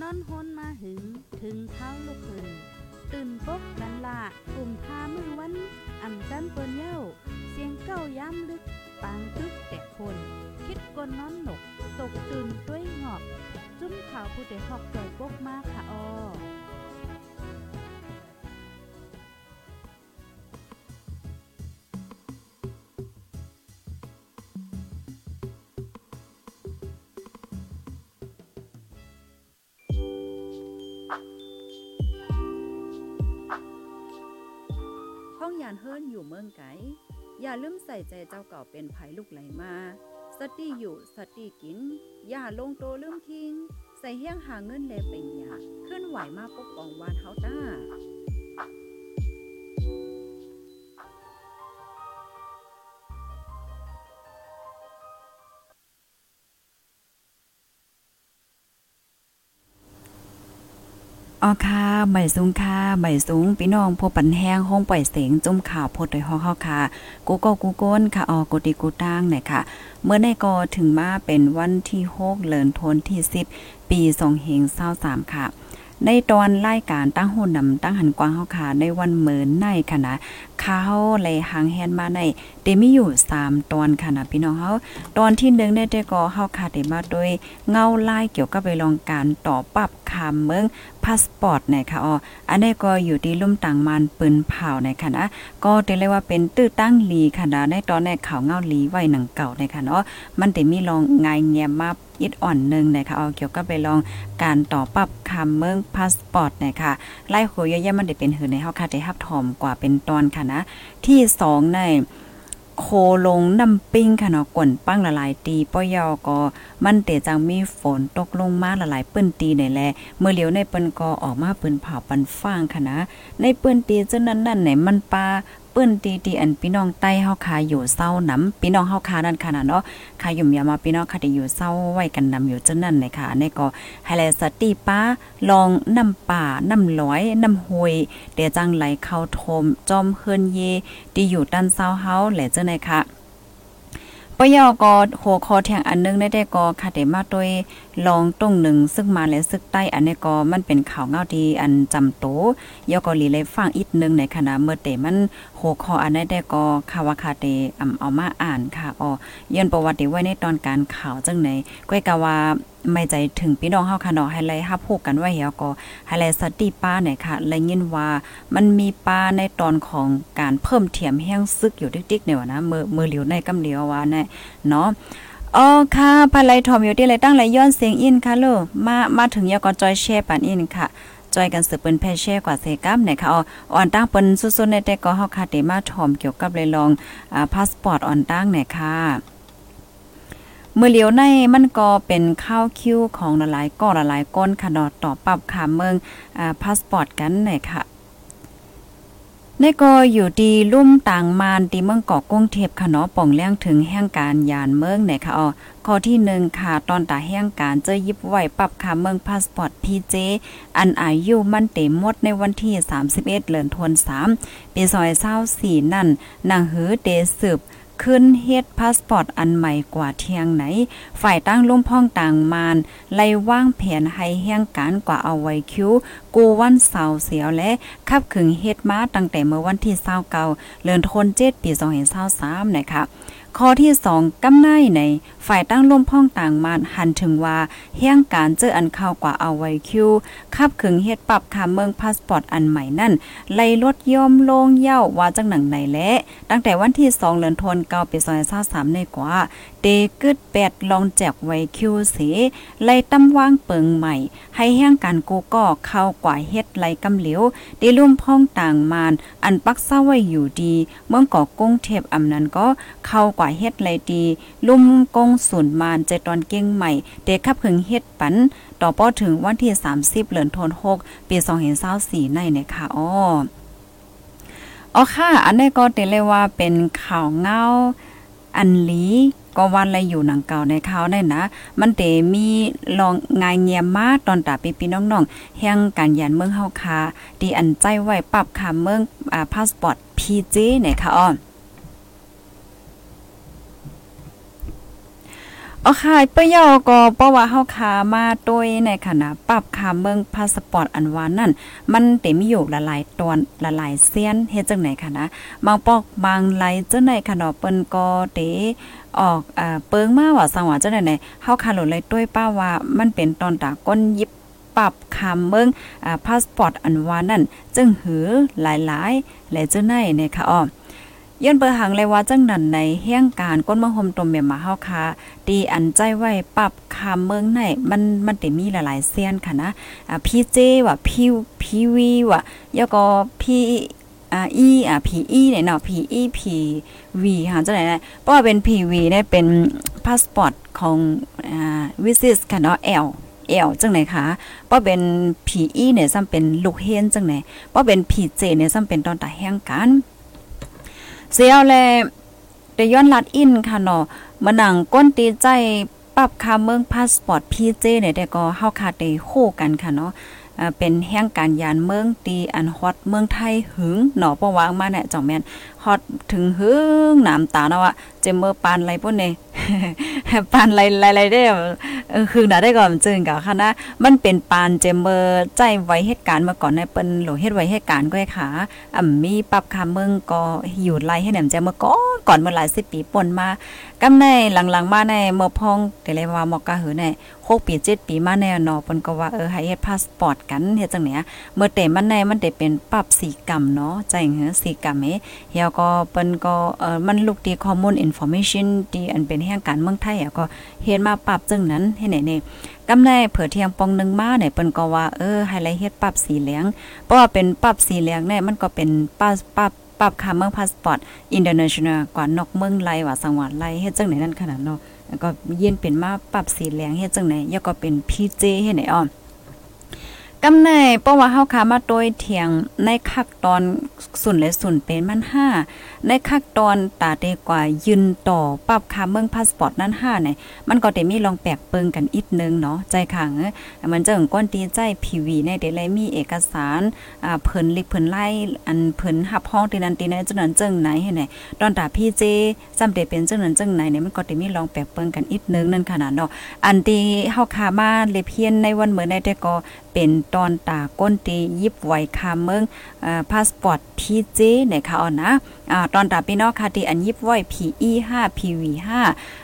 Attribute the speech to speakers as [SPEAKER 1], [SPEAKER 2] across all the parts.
[SPEAKER 1] นอนฮนมาหึง ถึงเท้าลูกขึ้นตื่นปกกันละกลุ่มพามือวันอ่ำจันเปิ้นเย้า เสียงเก้าย้ำลึก ปางตึกแต่คน คิดกนนอนหนก ตกตื่นด้วยหงอบ จุ้มข่าวผู้เด็กหอกใจปกมากค่ะออ
[SPEAKER 2] อย่าลืมใส่ใจเจ้าเก่าเป็นภัยลูกไหลมา สติอยู่สติกิน อย่าลงโตลืมคิง ใส่เฮี้ยงหาเงินแลเป็นหยาขึ้นไหวมาปกป้องวานเฮาต้า
[SPEAKER 3] อ๋อค่ะใหม่สูงค่ะใหม่สูงพี่น้องพบปันแห้งห้องปล่อยเสียงจุ่มข่าวโพดโดยฮอกเฮาค่ะ กูก็กูก้นค่ะออกูติกูตั้งเนี่ยค่ะ เมื่อในก็ถึงมาเป็นวันที่6เดือนธันที่10ปี2เฮง23ค่ะ ในตอนรายการตั้งหุ่นนำตั้งหันกว้างเฮาค่ะ ในวันเหมือนในค่ะนะข้าเลยหางแฮนมาในเดมีอยู่3ตอนค่ะนะพี่น้องเฮาตอนที่1ได้แต่ก็เฮาค่ะได้มาโดยเงาไลายเกี่ยวกับไปลองการต่อปรับคาเมืองพาสปอร์ตนะคะอ๋ออันนี้ก็อยู่ที่ลุ่มต่างมันปืนเผานะคะนะก็ได้เรียกว่าเป็นตื้อตั้งลีค่ะนะในตอนในข่าวเงาลีไว้หนังเก่านะคะเนาะมันได้มีลองงายแงมมาอิดอ่อนหนึ่งนะคะเอาเกี่ยวกับไปลองการต่อปรับคำเมืองพาสปอร์ตนะคะไล่โหยะยะมันได้เป็นหือในเฮาค่ะได้รับถอมกว่าเป็นตอนค่ะนะที่สองใน โคลงน้ำปิ้งค่ะเนาะก่นปั้งละลายตีป้อยอก็มันเตจังมีฝนตกลงมาละลายเปิ้นตีไหนแลเมื่อเหลียวในเปิ้นก็ออกมาเปิ้นเผาปันฟางค่ะนะในเปิ้นตีจังนั้นนั่นไหนมันปลา ปิ้นตีตีอันพี่น้องใต้เฮาคาอยู่เศร้าน้ำพี่น้องเฮาคานั่นค่ะนะเนาะคายุ่มยามาพี่น้องค่ะที่อยู่เศร้าไว้กันนำอยู่จังนั้นเลยค่ะนนี้ก็ไฮไลท์สติป้าลองน้ำป่าน้ำร้อยน้ำห้วยเดี๋ยวจังไหลเข้าโทมจอมเฮินเยที่อยู่ด้านเศร้าเฮาแหละจังได๋ค่ะปยอก็หัวคอแทงอันนึงได้ได้ก็ค่ะได้มาด้วย ลองตรงหนึ่งซึ่งมาและซึกใต้อันนี้ก็มันเป็นข่าวเงาดีอันจำโตยอก็ลีเลยฟังอีกนึงในขณะเมื่อเตมันหัวคออันนี้ได้ก็คาวาคาเตอำเอามาอ่านค่ะอ๋อย้อนประวัติไว้ในตอนการข่าวจังไหนก้อยกะว่าไม่ใจถึงพี่น้องเฮาค่ะเนาะให้ไล่ฮับพูกกันไว้เหี่ยวก็ให้ไล่สติป้าหน่อยค่ะและยินว่ามันมีป้าในตอนของการเพิ่มเทียมแห้งซึกอยู่ติ๊กๆเนี่ยว่ะนะมือมือเหลียวในกำเหลียวว่าแน่เนาะ อ๋อค่ะภายไลทอมอยู่ที่ไรตั้งไรย้อนเสียงอินค่ะลูกมา มาถึงยาก็จอยแชร์ปันอินค่ะจอยกันสืบเปิ้นแพแช่กว่าเซกัมเนี่ยค่ะอ่อนตั้งเปิ้นสุดๆในแต่ก็เฮาค่ะได้มาถอมเกี่ยวกับเลยลองอ่าพาสปอร์ตอ่อนตั้งเนี่ยค่ะเมื่อเหลียวในมันก็เป็นข้าวคิวของหลายก้อนหลายก้นค่ะเนาะต่อปรับค่ะเมืองอ่าพาสปอร์ตกันหน่อยค่ะ ในก็อยู่ดีลุ่มต่างมานตีเมืองเกาะกุ้งเทพค่ะเนาะป่องเลี้ยงถึงแห่งการยานเมืองในค่ะอ๋อข้อที่หนึ่งค่ะตอนตาแห่งการเจอยิบไหวปรับค่ะเมืองพาสปอร์ตพีเจอันอายุมันเต็มหมดในวันที่ 31เดือนธันวาคมปีซอยเศร้าสี่นั่นนางหือเดสืบ ขึ้นเฮ็ดพาสปอร์ตอันใหม่กว่าเที่ยงไหน ฝ่ายตั้งลุ่มพ่องต่างมานไล่ว่างแผนให้แห่งการกว่าเอาไว้คิวกูวันเสาร์เสียวและขับขึงเฮ็ดมาตั้งแต่เมื่อวันที่29เดือนธันวาคมปี2023นะคะ ข้อที่2กำไนในฝ่ายตั้งร่มพ่องต่างมานหันถึงว่าแห่งการเจออันเข้ากว่าเอาไว้คิวขับขึงเฮ็ดปรับคาเมืองพาสปอร์ตอันใหม่นั่นไล่ลดย่อมลงเย่าว่าจังหนังไหนและตั้งแต่วันที่2เดือนธันวาคมปี2023ในกว่าเตกึดแปดลองแจกไว้คิวเสไล่ตำวางเปิงใหม่ ให้แห่งการกูก็เข้ากว่าเฮ็ดไล่กำเหลียวได้ร่วมพ้องต่างมานอันปักเศร้าไว้อยู่ดี เมืองก่อกุ้งเทพอำนั้นก็เข้ากกว่าเฮ็ดไล่ดี ลุ่มกงศูนย์มานใจตอนเก่งใหม่เด็กขับขึงเฮ็ดปัน ต่อป้อถึงวันที่ 30เดือนธันวาคมปี2024ในเนี่ยค่ะอ้ออ๋อค่ะ อันนี้ก็เตเลยว่าเป็นข่าวเงาอันลีก็วันอะไรอยู่หนังเก่าในเขาได้นะ มันเตมีลองงายเงียมมาตอนตาปีๆน้องๆแห่งการยันเมืองเฮาคาดีอันใจไว้ปรับคาเมืองอ่าพาสปอร์ต PJ เนี่ยค่ะอ้อ เอาค่ะปิ้ยอก็เพราะว่าเฮาคามาโดยในขณะปรับคาเมืองพาสปอร์ตอันวานนั่นมันเต็มอยู่ละลายตอนละลายเสียนเฮ็ดจังไหนคะนะบางปอกบางไหลจังไหนคะเนาะเปิ้นก็เตออกอ่าเปิงมาว่าสังว่าจังไหนเฮาคาหลุเลยด้วยป้าว่ามันเป็นตอนตาก้นยิบปรับคำเมืองอ่าพาสปอร์ตอันวานั่นจึงหือหลายๆและจังไหนเนี่ยค่ะอ้อ ย้อนเบอร์หังเลยว่าจังนั้นในเฮียงการก้นมะฮมตมเมียมาเฮาคาดีอันใจไว้ปรับคำเมืองไหนมันมันได้มีหลายๆเสียนค่ะนะอ่าพี่เจว่าพี่พี่วีว่าแล้วก็พี่อ่าอีอ่าพีอีเนี่ยเนาะพีอีพีวีค่ะจังไหนนะเพราะว่าเป็นพีวีเนี่ยเป็นพาสปอร์ตของอ่าวิซิสค่ะเนาะ L เอลจังไหนคะเพราะเป็นผีอีเนี่ยซ้ำเป็นลูกเฮนจังไหนเพราะเป็นผีเจเนี่ยซ้ำเป็นตอนตาแห้งกัน เสียวแลแต่ย้อนลัดอินค่ะเนาะมาหนังก้นตีใจปรับค่าเมืองพาสปอร์ตพีเจเนี่ยแต่ก็เฮาคาได้คู่กันค่ะเนาะเป็นแห่งการยานเมืองตีอันฮอตเมืองไทยหึงหนอปวางมาเนี่ยจ่องแม่นฮอตถึงหึงหน้ำตาเนาะว่าเจมเมอร์ปานไรพวกเนี้ปานไรไรได้เออคือหน่ะได้ก่อนจึงกับค่ะนะมันเป็นปานเจมเมอร์ใจไว้เหตุการณ์มาก่อนในเปิ้นโหลเฮ็ดไว้เหตุการณ์ก็ไอ้ขาอ่ำมีปรับคาเมืองก็อยู่ไล่ให้แหนมเจมเมอร์ก่อนก่อนเมื่อหลายสิบปีป่นมากำในหลังๆมาในเมื่อพองแต่เลยว่าหมอกกะหือใน6ปี7ปีมาแน่นอเปิ้นก็ว่าเออให้เฮ็ดพาสปอร์ตกันเฮ็ดจังเนี้ยเมื่อเต็มันในมันได้เป็นปรับสีกรรมเนาะใจเหือสีกรรมเฮเฮียก็เปิ้นก็เออมันลูกดีข้อมูลอินฟอร์เมชันที่อันเป็นแห่งการเมืองไทยอะก็เฮ็ดมาปรับจังนั้นให้ไหนนี่กำในเผื่อเที่ยงปองนึงมาเนี่ยเปิ้นก็ว่าเออให้ไลท์เฮ็ดปรับสีเหลืองเพราะว่าเป็นปรับสีเหลืองเนี่ยมันก็เป็นปรับปรับปรับค่าเมืองพาสปอร์ตอินเตอร์เนชั่นแนลกว่านอกเมืองไลว่าสังหวัดไลเฮ็ดจังไหนนั่นขนาดเนาะก็เย็นเป็นมาปรับสีเหลืองเฮ็ดจังไหนยก็เป็นพีเจเฮ็ดไหนอ้อ กำในเพราะว่าเฮาขามาโดยเถียงในคักตอนสุนและสุนเป็นมัน5ในคักตอนตาเตกว่ายืนต่อปรับค่าเมืองพาสปอร์ตนั้น5เนี่ยมันก็ได้มีลองแปลกเปิงกันอีกนึงเนาะใจขังมันจะงก้นตีใจพีวีในเดเลยมีเอกสารอ่าเพิ่นลิกเพิ่นไล่อันเพิ่นหับห้องตีนั้นตีนั้นจังนั้นจังไหนให้ไหนตอนตาพี่เจจำได้เป็นจังนั้นจังไหนเนี่ยมันก็ได้มีลองแปลกเปิงกันอีกนึงนั่นขนาดเนาะอันที่เฮาขามาเลเพียนในวันเหมือนในแต่ก็เป็นตอนตาก้นตียิบไว้คาเมืองอ่าพาสปอร์ตพีเจเนี่ยค่ะอ่อนะตอนตาพี่น้องค่ะที่อันยิบไว้ PE5 PV5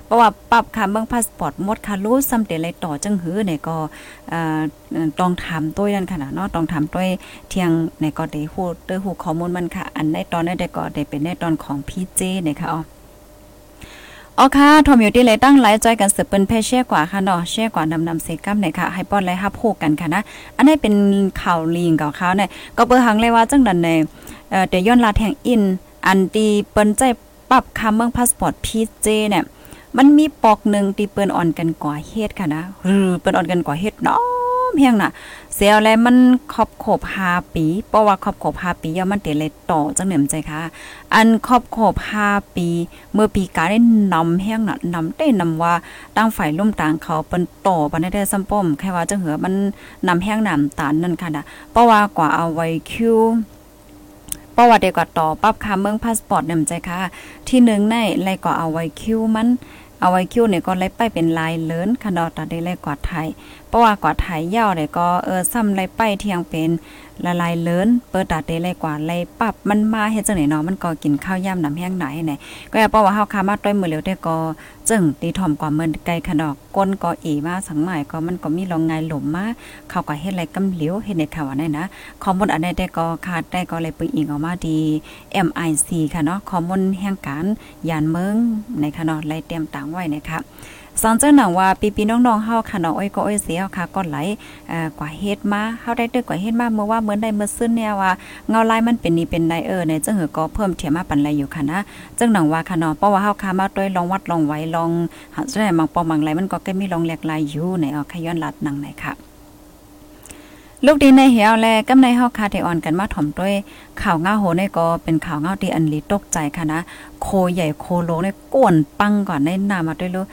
[SPEAKER 3] เพราะว่าปรับคาเมืองพาสปอร์ตหมดค่ะรู้ซ้ำเดเลยต่อจังหื้อเนี่ยก็ต้องถามตัวนั่นค่ะเนาะต้องถามตัวเที่ยงในก็ได้ฮู้เด้อฮู้ข้อมูลมันค่ะ อันในตอนนั้นได้ก็ได้เป็นในตอนของพีเจเนี่ยค่ะอ๋อ อ๋อค่ะทอมอยู่ที่เลยตั้งไลฟ์จกันเสืบเป็นเพเช่กว่าค่ะเนาะแช่กว่านำนำเซกัมเนี่ยค่ะให้ป้อนไลฟ์ฮับพูกันค่ะนะ อันนี้เป็นข่าวลีงกับเขาเนี่ยก็เปิดหังเลยว่าจังดันในเอ่อเดี๋ยวย้อนลาแทงอิน อันตีเปิ้นใจปรับคำเมืองพาสปอร์ตพีเจเนี่ยมันมีปอกหนึ่งตีเปิ้นอ่อนกันกว่าเฮ็ดค่ะนะหรือเปิ้นอ่อนกันกว่าเฮ็ดเนาะเพียงน่ะ เสียแล้วมันครอบขบ5ปีเพราะว่าครอบขบ5ปีย่อมันเตเลยต่อจังเหนือมใจค่ะ อันครอบขบ5ปี เมื่อปีกาได้นำแห้งน่ะนำได้นำว่าตั้งฝ่ายร่มต่างเขาเปิ้นต่อปันได้ซ้ำป้อมแค่ว่าจังเหือมันนำแห้งนำตานนั่นค่ะนะเพราะว่ากว่าเอาไว้คิวประวัติเดียวกับต่อปรับค่าเมืองพาสปอร์ตนำใจค่ะ ที่หนึ่งในไลก็เอาไว้คิวมัน เอาไว้คิวเนี่ยก็ไล่ไปเป็นลายเลินค่ะดอตัดได้เลยกว่าไทยเพราะว่ากว่าไทยยาวเนี่ยก็เออซ้ำไล่ไปเที่ยงเป็น ละลายเลินเปิดตัดได้เลยกว่าไล่ปรับมันมาเฮ็ดจังไหนเนาะมันก็กินข้าวย่ำน้ำแห้งไหนไหนก็อย่าเพราว่าเฮาคามาต้อยมือเหลียวได้ก็จึงตีถ่อมกว่าเมินไกลขนอกก้นก็อีมาสังหมายก็มันก็มีลองไงหลมมาเขาก็เฮ็ดอะไรกำเหลียวเฮ็ดในข่าวนั่นนะข้อมูลอันใดได้ก็ขาดได้ก็เลยปึงอิงออกมาดี MIC ค่ะเนาะข้อมูลแห่งการยานเมืองในค่ะเนาะไล่เตรียมต่างไว้นะคะ สอนเจ้าหนังว่าปีๆน้องๆเฮาค่ะน้องอ้อยก็อ้อยเสียค่ะก็ไหลอ่อกว่าเฮ็ดมาเฮาได้ตึกกว่าเฮ็ดมาเมื่อว่าเหมือนได้เมื่อซึ้นเนี่ยว่าเงาลายมันเป็นนี่เป็นไดเออในจังหือก็เพิ่มเทียมมาปันไรอยู่ค่ะนะจังหนังว่าค่ะเนาะเพราะว่าเฮาค่ะมาด้วยลองวัดลองไว้ลองหาแสดงบางปอมังไรมันก็แค่มีลองแหลกลายอยู่ในออกขย้อนลัดหนังไหนค่ะลูกดีในเหี่ยวแลกำในเฮาคาเทออนกันมาถ่อมด้วยข่าวเงาโหในก็เป็นข่าวเงาที่อันลีตกใจค่ะนะ โคใหญ่โคโลในก้วนปังก่อนในนามาด้วยลูก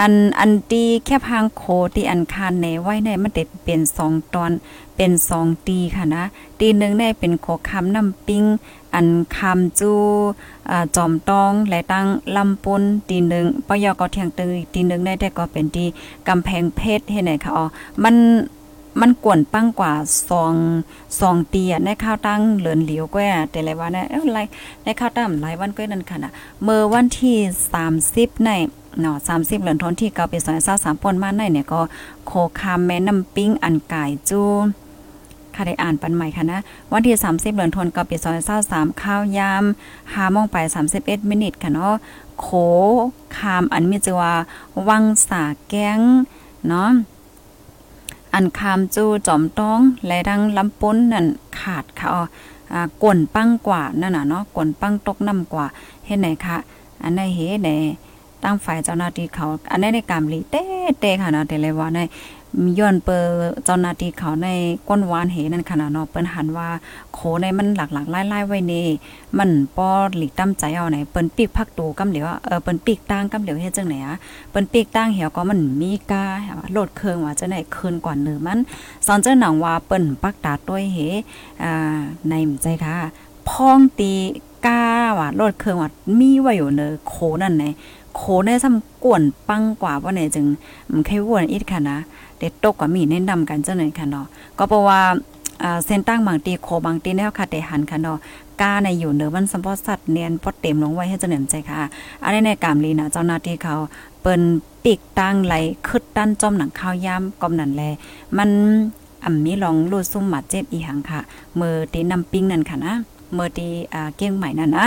[SPEAKER 3] อันอันตีแค่พางโคที่อันคานในไว้ในมันเด็ดเป็นสองตอนเป็นสองตีค่ะนะ ตีหนึ่งได้เป็นโคคำน้ำปิ้ง อันคำจู่จอมตองและตั้งลำปุนตีหนึ่งปยก็เที่ยงตึงอีกตีหนึ่งได้แต่ก็เป็นที่กำแพงเพชรเฮ็ดไหนคะอ๋อมันมันกวนปั้งกว่าซองซองตียในข้าวตั้งเหลือนเหลียวก็แต่ละวันนี่ยเอ้าไรในข้าวตั้งหลายวันก็นั่นค่ะนะเมื่อวันที่30ใน เนาะ30เหลือนทนที่เกาไปซอย23ป่นมาในเนี่ยก็โคคามแม่น้ำปิ้งอันกายจูค่ะได้อ่านปันใหม่ค่ะนะ วันที่ 30เหลือนทนเกาไปซอย23ข้าวยาม5โมงไป 31 มินิทค่ะเนาะโคคามอันมีชื่อว่าวังสาแก้งเนาะอันคามจูจอมต้องและดังลำปุ้นนั่นขาดค่ะอ๋ออ่ากวนปังกว่านั่นน่ะเนาะกวนปังตกน้ำกว่าเฮ็ดไหนคะอันในเฮ็ดไหน ตั้งฝ่ายเจ้าหน้าที่เขา อันนี้ในกามลีเต้เต้ค่ะเนาะแต่เลยว่าในย้อนเปอเจ้าหน้าที่เขาในก้นวานเหนั่นค่ะเนาะเปิ้นหันว่าโคในมันหลักๆไล่ๆไว้เนี่มันป้อหลีกตั้มใจเอาไหนเปิ้นปีกพักตูกำเหลียวเออเปิ้นปีกตั้งกำเหลียวเฮ็ดจังไหนอะเปิ้นปีกตั้งเหี่ยวก็มันมีกาโลดเครื่องว่าจะไหนคืนกว่าเนือมันสอนเจ้าหนังว่าเปิ้นปักตาด้วยเหอ่าในใจค่ะพ้องตีกาว่าโลดเครื่องว่ามีไว้อยู่เนอโคนั่นไหน โคในซ้ำกวนปังกว่าว่าไหนจึงมันแค่วนอีกค่ะนะเด็ดตกก็มีแนะนำกันจังไหนค่ะเนาะก็เพราะว่าอ่าเส้นตั้งบางตีโคบางตีแนวค่ะแต่หันค่ะเนาะกาในอยู่เหนือมันสัมพอสัตว์เนียนพอเต็มลงไว้ให้จะเหนือใจค่ะอันนี้ในกามลีนะเจ้าหน้าที่เขาเปิ้นปีกตั้งไหลคึดด้านจอมหนังข้าวยามกอมนั่นแลมันอ่ำมีลองรูดซุ่มหมัดเจ็บอีหังค่ะ มือตีนำปิ้งนั่นค่ะนะมือตีอ่าเก้งใหม่นั่นนะ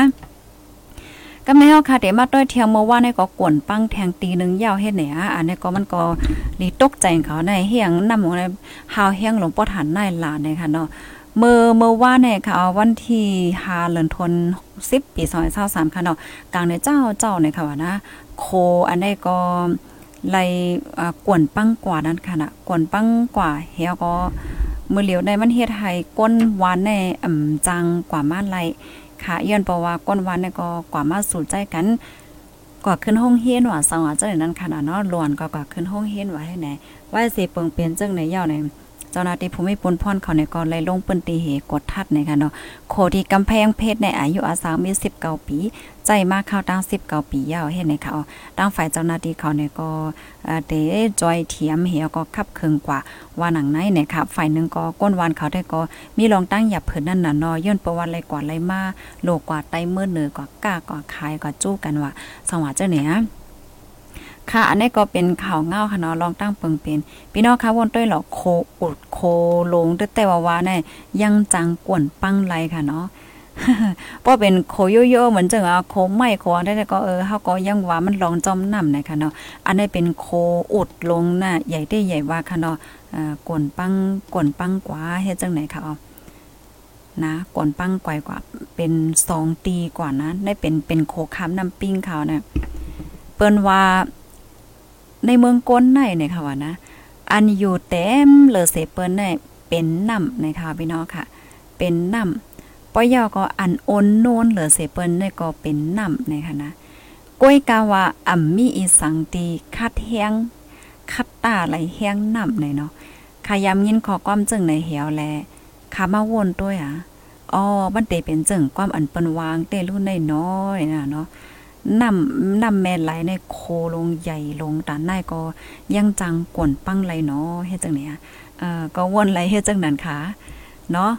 [SPEAKER 3] ก็ไม่เฮาค่ะเดี๋ยวมาต้อยเที่ยวเมื่อว่าในก็กวนปังแทงตีนึงยาวเฮ็ดไหนอะอันนี้ก็มันก็ลีตกใจเขาในเฮียงนำของในหาวเฮียงหลวงพ่อฐานนายหลานเนี่ยค่ะเนาะเมื่อเมื่อว่าเนี่ยค่ะวันที่5เดือนธันวาคม10ปี2023ค่ะเนาะกลางในเจ้าเจ้าเนี่ยค่ะว่านะโคอันนี้ก็ไล่อ่ากวนปังกว่านั้นค่ะนะกวนปังกว่าเฮียก็เมื่อเหลียวในมันเฮ็ดให้ก้นหวานในอ่ำจังกว่ามาไล ค่ะย้อนเพราะว่าก้นวันเนี่ยก็กว่ามาสู่ใจกันกว่าขึ้นห้องเฮียนว่าสว่าจังนั้นค่ะเนาะล้วนก็กว่าขึ้นห้องเฮียนว่าให้ไหนว่าสิเปิงเปลี่ยนจังไหนยาวใน เจ้าหน้าที่ภูมิพลพรเขาในก่อนเลยลงปืนตีเหกดทัดในค่ะเนาะโคที่กำแพงเพชรในอายุอาสามี19ปี ใจมากเข้าตั้ง19ปียาวเฮ็ดในเขาตั้งฝ่ายเจ้าหน้าที่เขาเนี่ยก็เดจอยเทียมเหี่ยวก็คับเคืองกว่าว่าหนังไหนเนี่ยครับฝ่ายหนึ่งก็ก้นวานเขาได้ก็มีรองตั้งหยับเพิ่นนั่นน่ะนาะย้อนประวัติอะไรกว่าอะไรมาโลกว่าไตเมื่อเหนือกว่ากล้ากว่าคายกว่าจู้กันว่าสว่าเจ้าเนี่ย ค่ะ อันนี้ก็เป็นข่าวเงาค่ะเนาะลองตั้งเปิงเป็นพี่น้องคะวนต้วยหรอโคอุดโคลงด้วยแต่ว่าวาเนี่ยยังจังกวนปังไรค่ะเนาะเพราะเป็นโคโยโย่เหมือนจังอะโคไม่โคได้แต่ก็เออเฮาก็ยังว่ามันลองจอมน้ำนะคะเนาะอันนี้เป็นโคอุดลงน่ะใหญ่ได้ใหญ่ว่าค่ะเนาะอ่ากวนปังกวนปังกว่าเฮ็ดจังไหนค่ะอ๋อนะกวนปังกว่ากว่าเป็นสองตีกว่านะได้เป็นเป็นโคค้ำน้ำปิ้งเขาเนี่ยเปิ้นว่า ในเมืองก้นในเนี่ยค่ะว่านะ อันอยู่เต็มเลอเสเปิ้นเนี่ยเป็นน้ำนะคะพี่น้องค่ะ เป็นน้ำปอยอก็อันโอนโนนเหลือเสเปิ้นเนี่ยก็เป็นน้ำนะคะนะก้อยกาวาอ่ำมีอีสังตีคัดแห้งคัดตาไหลแห้งน้ำในเนาะขายำยินขอความจึงในเหี่ยวแลขามาวนด้วยอะอ๋อมันเตเป็นจึงความอันเปิ้นวางเตรุ่นน้อยๆนะเนาะ นำนำแม่ไหลในโคลงใหญ่ลงตานในก็ยังจังกวนปังไหลเนาะเฮ็ดจังเนี่ยเอ่อก็วนไหลเฮ็ดจังนั้นค่ะเนาะ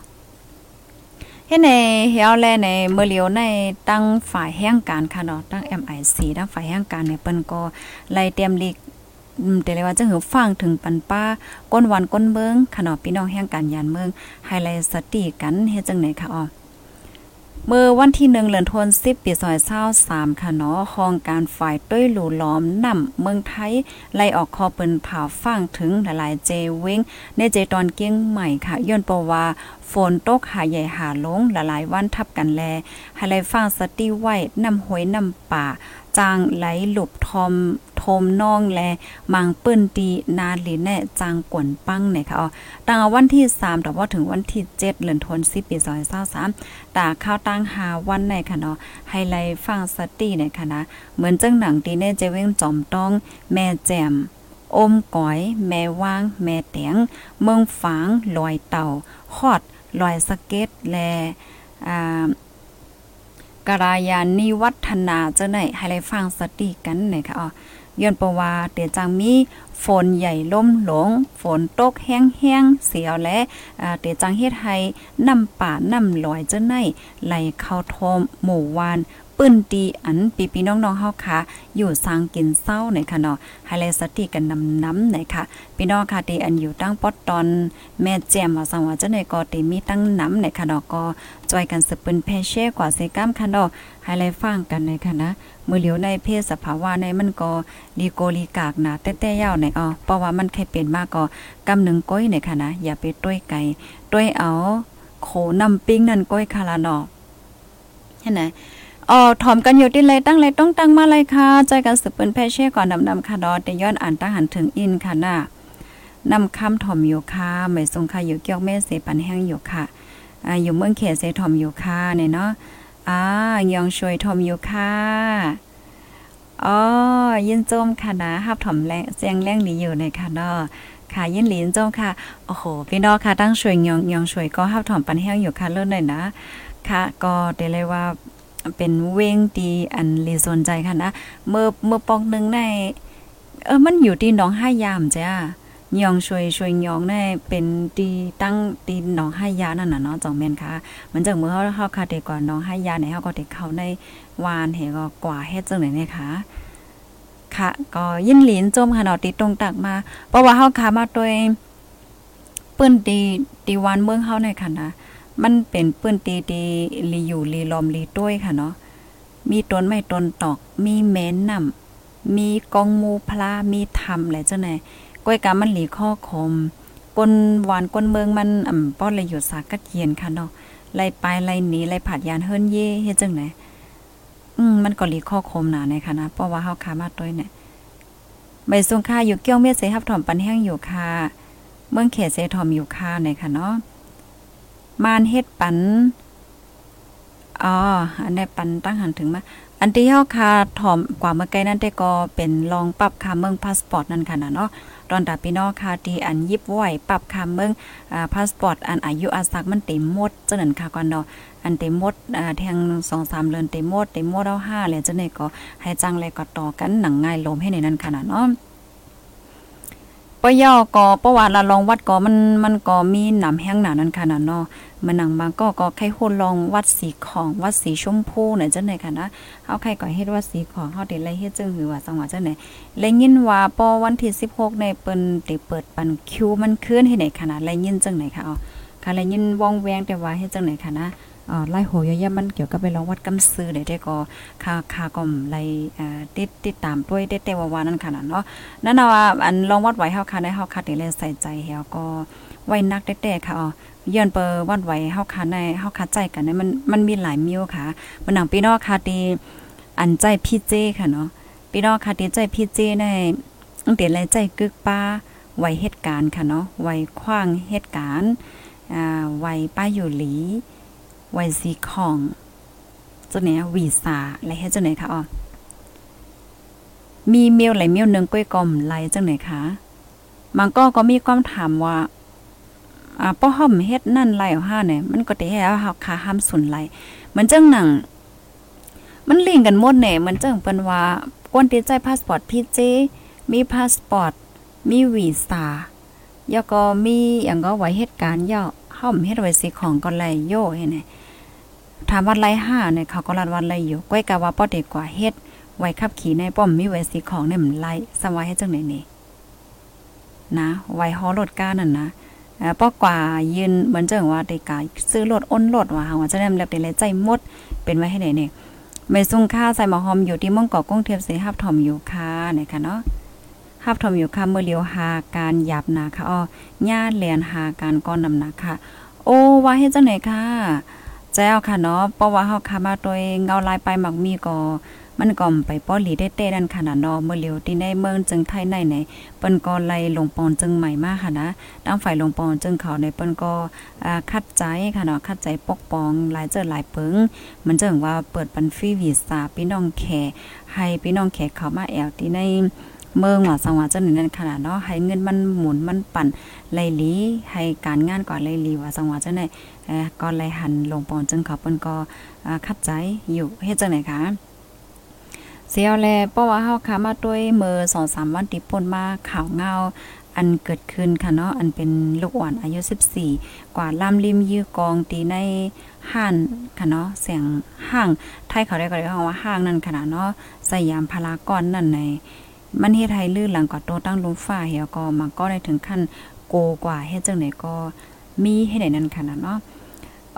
[SPEAKER 3] เฮ็ดในเฮียแลในเมื่อเลียวในตั้งฝ่ายแห่งการค่ะเนาะตั้ง MIC ตั้งฝ่ายแห่งการเนี่ยเปิ้นก็ไล่เตรียมลีกแต่เลยว่าจะหือฟังถึงปันป้าก้นวันก้นเมืองขนอพี่น้องแห่งการยานเมืองไฮไลท์สติกันเฮ็ดจังไหนค่ะอ๋อ เมื่อวันที่หนึ่งเหลือนทวนสิบปีซอยเศร้าสามค่ะเนาะห้องการฝ่ายต้วยหลู่ล้อมนำเมืองไทย ไล่ออกคอเปิ้นผ่าฟังถึงหลายๆเจเว้งในเจตอนเกี้ยงใหม่ค่ะย้อนปว่าฝนตกหาใหญ่หาลงหลายๆวันทับกันแลให้ไล่ฟังสติไว้นำหวยนำป่า จางไหลหลบทอมทมน้องแลมังเปิ้นตีนาลีแน่จางกวนปังเนี่ยค่ะอ๋อตั้งวันที่3แต่ว่าถึงวันที่7เดือนธันวาคมปี2023ตาข้าวตั้งหาวันในค่ะเนาะไฮไลท์ฟังสติเนี่ยค่ะนะเหมือนจังหนังตีเน่เจเว้งจอมต้องแม่แจ่มอมก๋อย แม่ว่าง แม่แตงเมืองฝางลอยเต่าฮอดลอยสเก็ต และอ่า กรายานิวัฒนาเจ้าไหนให้ได้ฟังสติกันหน่อยค่ะอ๋อย้อนประวาเตียจังมีฝนใหญ่ล่มหลง ฝนตกแห้งแห้งเสียวและเตียจังเฮ็ดให้น้ำป่าน้ำลอยเจ้าไหนไหลเข้าทมหมู่วาน ปื้นตีอันปีปีน้องๆเฮาค่ะ อยู่สร้างกินเศร้าในค่ะเนาะให้เลยสติกันนำน้ำในค่ะ พี่น้องค่ะที่อันอยู่ตั้งปอดตอน แม่แจมว่าสังว่าเจ้าในก็ติมีตั้งน้ำในค่ะเนาะก็จอยกันสืบปืนเพเช่กว่าเซก้ามค่ะเนาะให้เลยฟังกันในค่ะนะมือเหลียวในเพศสภาวะในมันก็ลีโกลีกากนะแต่แต่ยาวในอ๋อเพราะว่ามันแค่เป็นมากก็กำหนึ่งก้อยในค่ะนะอย่าไปต้วยไก่ต้วยเอาโขนำปิ้งนั่นก้อยคาราเนาะเห็นไหม อ๋อถอมกันอยู่ที่เลยตั้งเลยต้องตั้งมาเลยค่ะใจกันสืบเป็นแพเช่ก่อนดำๆค่ะดอแต่ย้อนอ่านตั้งหันถึงอินค่ะน่ะนำคำถอมอยู่ค่ะไม่ทรงค่ะอยู่เกี่ยวแม่เสปันแห้งอยู่ค่ะอ่าอยู่เมืองเขตเสถอมอยู่ค่ะเนี่ยเนาะอ่ายองช่วยถอมอยู่ค่ะอ๋อยินโจมค่ะนะฮับถอมแรงเสียงแรงหลีอยู่ในค่ะเนาะค่ะยินหลีนโจมค่ะโอ้โหพี่น้องค่ะตั้งช่วยยองยองช่วยก็ฮับถอมปันแห้งอยู่ค่ะเลิศหน่อยนะค่ะก็ได้เลยว่า เป็นเว้งตีอันลีสนใจค่ะนะเมื่อเมื่อปอกหนึ่งใน เออมันอยู่ที่หนองห้ายามจ้ายองช่วยช่วยยองในเป็นตีตั้งตีหนองห้ายานั่นน่ะเนาะจองแม่นค่ะมันจังเมื่อเฮาเฮาคาเดก่อนหนองห้ายาเนี่ยเฮาก็ได้เข้าในวานเฮก็กว่าเฮ็ดจังได๋เนี่ยค่ะค่ะก็ยินหลินจมค่ะเนาะติตรงตักมา เพราะว่าเฮาขามาโดยปื้นตีตีวานเมืองเฮาในค่ะนะ มันเป็นปื้นตีตีลีอยู่ลีลอมลีต้วยค่ะเนาะมีต้นไม้ต้นตอก มีแม้นน้ำมีกองมูพลามีธรรมแหละเจ้าไหนก้อยกามันหลีข้อคมก้นหวานก้นเมืองมันอ่ำป้อนเลยอยู่สากัดเย็นค่ะเนาะไล่ไปไล่หนีไล่ผัดยานเฮิรนเย่เฮ็ดจังไหนอืมมันก็หลีข้อคมหนาในค่ะนะเพราะว่าเฮาขามาต้วยเนี่ยใบทรงค่าอยู่เกี้ยวเม็ดเสฮับถอมปันแห้งอยู่ค่ะ เมืองเขตเสถอมอยู่ค่ะในค่ะเนาะ มานเฮ็ดปันอ๋ออันนี้ปันตั้งหันถึงมาอันที่เฮาคาถอมกว่าเมื่อไกลนั้นแต่ก็เป็นรองปรับค่าเมืองพาสปอร์ตนั่นค่ะนะเนาะตอนตาพี่น้องค่ะที่อันยิบไหวปรับค่าเมืองอ่าพาสปอร์ตอันอายุอาศักมันเต็มหมดจังนั้นค่ะก่อนเนาะอันเต็มหมดอ่าแทง2-3เดือนเต็มหมดเต็มหมดเอา5แล้วจังได๋ก็ให้จังเลยก็ต่อกันหนังง่ายลมให้ในนั้นค่ะนะเนาะปะย่อก็ประวัติละลองวัดก็มันมันก็มีหนำแห้งหนานั้นค่ะนะเนาะ มันหนังบางก็ก็ใครโหลองวัดสีของวัดสีชมพูน่ะจังไหนค่ะนะเฮาใครก่อเฮ็ดวัดสีของเฮาเด้ไรเฮ็ดจึงหือว่าจังหวะจังไหนและยินว่าปอวันที่16ในเปิ้นได้เปิดปันคิวมันคืนให้ไหนค่ะนะและยินจังไหนค่ะอ๋อค่ะและยินวองแวงแต่ว่าเฮ็ดจังไหนค่ะนะ ไล่โหยยะมันเกี่ยวกับไปลองวัดกำซื้อได้ได้ก็ค่าค่าก็ไล่อ่าติดติดตามด้วยได้แต่ว่านั่นค่ะนะเนาะนั่นน่ะว่าอันลองวัดไหวเฮาค่ะได้เฮาคัดนี่เลยใส่ใจเฮาก็ไว้นักแต่ๆค่ะอ๋อย้อนเปอวัดไหวเฮาคัดในเฮาคัดใจกันเนี่ยมันมันมีหลายมิวค่ะมันหนังพี่น้องค่ะตีอันใจพี่เจค่ะเนาะพี่น้องค่ะตีใจพี่เจในตั้งแต่ไรใจกึกป้าไวเหตุการณ์ค่ะเนาะไวขว้างเหตุการณ์อ่าไวป้าอยู่หลี ไวสีของเจ้าเนี่ยวีซ่าและเฮ็ดจังไหนคะอ๋อมีเมลไหลเมลหนึ่งก้อยกลมไหลจังไหนคะมันก็ก็มีความถามว่าอ่าป้อห่อมเฮ็ดนั่นไหลเอาห้าเนี่ยมันก็ได้ให้เฮาค่าห้ามสุนไหลมันจังหนังมันลิงก์กันหมดแหน่ยมันจังเปิ้นว่าคนที่ใจพาสปอร์ตพี่เจมีพาสปอร์ตมีวีซ่าแล้วก็มีหยังก็ไว้เหตุการณ์ย่อห่อมเฮ็ดไว้สิของก็ไหลโยเห็นไหม ถามว่าไหลห้าเนี่ยเขาก็รัดวันไหลอยู่ก้อยกะว่าป้อเด็กกว่าเฮ็ดไว้ขับขี่ในป้อมมีไว้สีของเนี่ยมันไล่สวายให้จังไหนนี่นะไว้ฮอรถก้านั่นนะป้อกว่ายืนเหมือนจังว่าได้กกาซื้อรถอ้นรถว่าหาว่าจะได้แลบได้เลยใจมดเป็นไว้ให้ไหนเนี่ยไม่ซุ่งค่าใส่หมอหอมอยู่ที่ม่องเกอกกงเทียบเสฮับถอมอยู่ค่ะนี่ค่ะเนาะฮับถอมอยู่ค่ะเมื่อเลียวหาการหยับนาค่ะอ้อญาแลนหาการก้อนนำหนักค่ะ โอ้ว่าเฮ็ดจังไหนค่ะ แจ้วค่ะเนาะเพราะว่าเฮาค่ะมาโดยเงาลายไปหมักมีก็มันก็ไปป้อหลีได้เต้ดันขนาดนอเมื่อเลียวที่ในเมืองจึงไทยในไหนเปิ้นก็ไล่ลงปอนจึงใหม่มากค่ะนะตั้งฝ่ายลงปอนจึงเขาในเปิ้นก็อ่าคัดใจค่ะเนาะคัดใจปกป้องหลายเจอหลายเปิงมันจึงว่าเปิดปันฟรีวีซ่าพี่น้องแขให้พี่น้องแขเข้ามาแอลที่ในเมืองว่าสังวาจังนั้นขนาดเนาะให้เงินมันหมุนมันปั่นไหลลีให้การงานก่อนไหลลีว่าสังวาจังได๋เอ่อ ก็ไหลหันลงปอนจึงเขาเปิ้นก็คัดใจอยู่เฮ็ดจังได๋คะเสียวแลเพราะว่าเฮาขามาด้วยมือ2-3วันที่ป่นมาข่าวเงาอันเกิดขึ้นค่ะเนาะอันเป็นลูกอ่อนอายุ 14 กว่าล่ำริมยื้อกองตีในห้านค่ะเนาะเสียงห้างไทยเขาได้ก็เรียกว่าห้างนั่นขนาดเนาะสยามพารากอนนั่นในมันเฮ็ดให้ลื่นหลังกว่าโตตั้งลมฟ้าเหี่ยวก็มันก็ได้ถึงขั้นโกกว่าเฮ็ดจังได๋ก็มีให้ได้นั่นขนาดเนาะ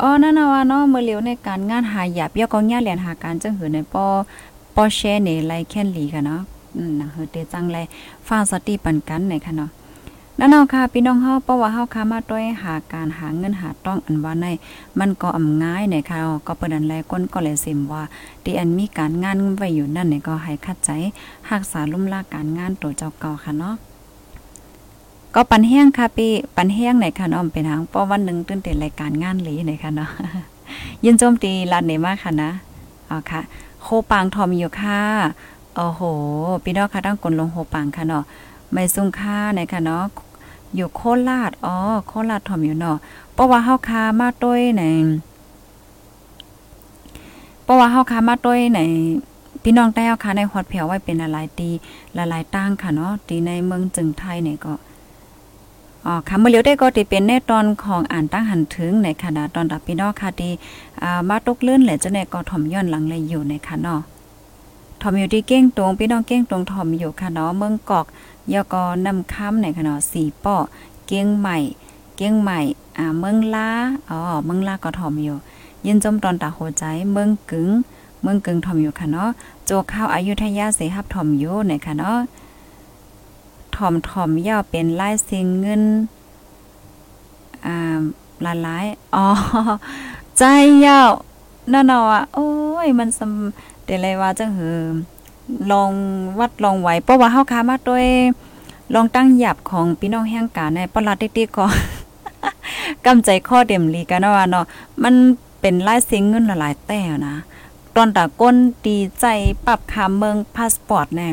[SPEAKER 3] อ๋อนั่นนะว่าเนาะเมื่อเลียวในการงานหาหยาบเยอก็ย่าเรียนหาการจังหือในปอปอแชในไลแค่นหลีค่ะเนาะอืมนะเฮอเตจังไลฟ้าสติปันกันในค่ะเนาะนั่นเอาค่ะพี่น้องเฮาเพราะว่าเฮาค่ะมาด้วยหาการหาเงินหาต้องอันว่าในมันก็อำง่ายในค่ะก็เปิ้นอันแลก้นก็เลยสิมว่าที่อันมีการงานไว้อยู่นั่นนี่ก็ให้คัดใจรักษาลุ่มลาการงานตัวเจ้าเก่าค่ะเนาะ ก็ปันแห้งค่ะพี่ปันแห้งในค่ะเนาะเป็นหางเพราะวันหนึ่งตื่นเต้นรายการงานหลีในค่ะเนาะยินโจมตีลาดนี่มากค่ะนะอ๋อค่ะ โคปางทอมอยู่ค่ะโอ้โหพี่น้องค่ะตั้งกลลงโคปางค่ะเนาะไม่ซุ่งค่าในค่ะเนาะอยู่โคราชอ๋อโคราชทอมอยู่เนาะเพราะว่าเฮาคามาต้วยในเพราะว่าเฮาคามาต้วยในพี่น้องใต้เฮาคาในฮอดแผวไว้เป็นหลายตีหลายๆตั้งค่ะเนาะตีในเมืองจึงไทยเนี่ยก็ อ๋อค่ะเมื่อเลียวได้ก็ติเป็นในตอนของอ่านตั้งหันถึงในขณะตอนดับพี่นอค่ะที่อ่ามาตกเลื่อนแหละจะในก็ถ่อมย้อนหลังเลยอยู่ในค่ะเนาะถ่อมอยู่ที่เก้งตรงพี่น้องเก้งตรงถ่อมอยู่ค่ะเนาะเมืองกอกยกอนำค้ำในค่ะเนาะสีป้อเก้งใหม่ เก้งใหม่อ่าเมืองลาอ๋อเมืองลาก็ถ่อมอยู่ยินจมตอนตาโหใจเมืองกึ๋งเมืองกึ๋งถ่อมอยู่ค่ะเนาะโจข้าวอายุทยาเสหับถ่อมอยู่ในค่ะเนาะ ถ่อมถ่อมย่อเป็นลายสียงเงินอ่าละลายอ๋อใจยาวนั่นเนาอะโอ้ยมันสำเดเลยว่าจังหือลองวัดลองไหวเพราะว่าเฮาคามาด้วยลองตั้งหยับของพี่น้องแห่งกาในปลาติ๊กๆก็กำใจข้อเต็มลีกันเนาะว่าเนาะมันเป็นลายสียงเงินหลายๆแต่นะ ตอนตาก้นดีใจปรับคาเมืองพาสปอร์ตแน่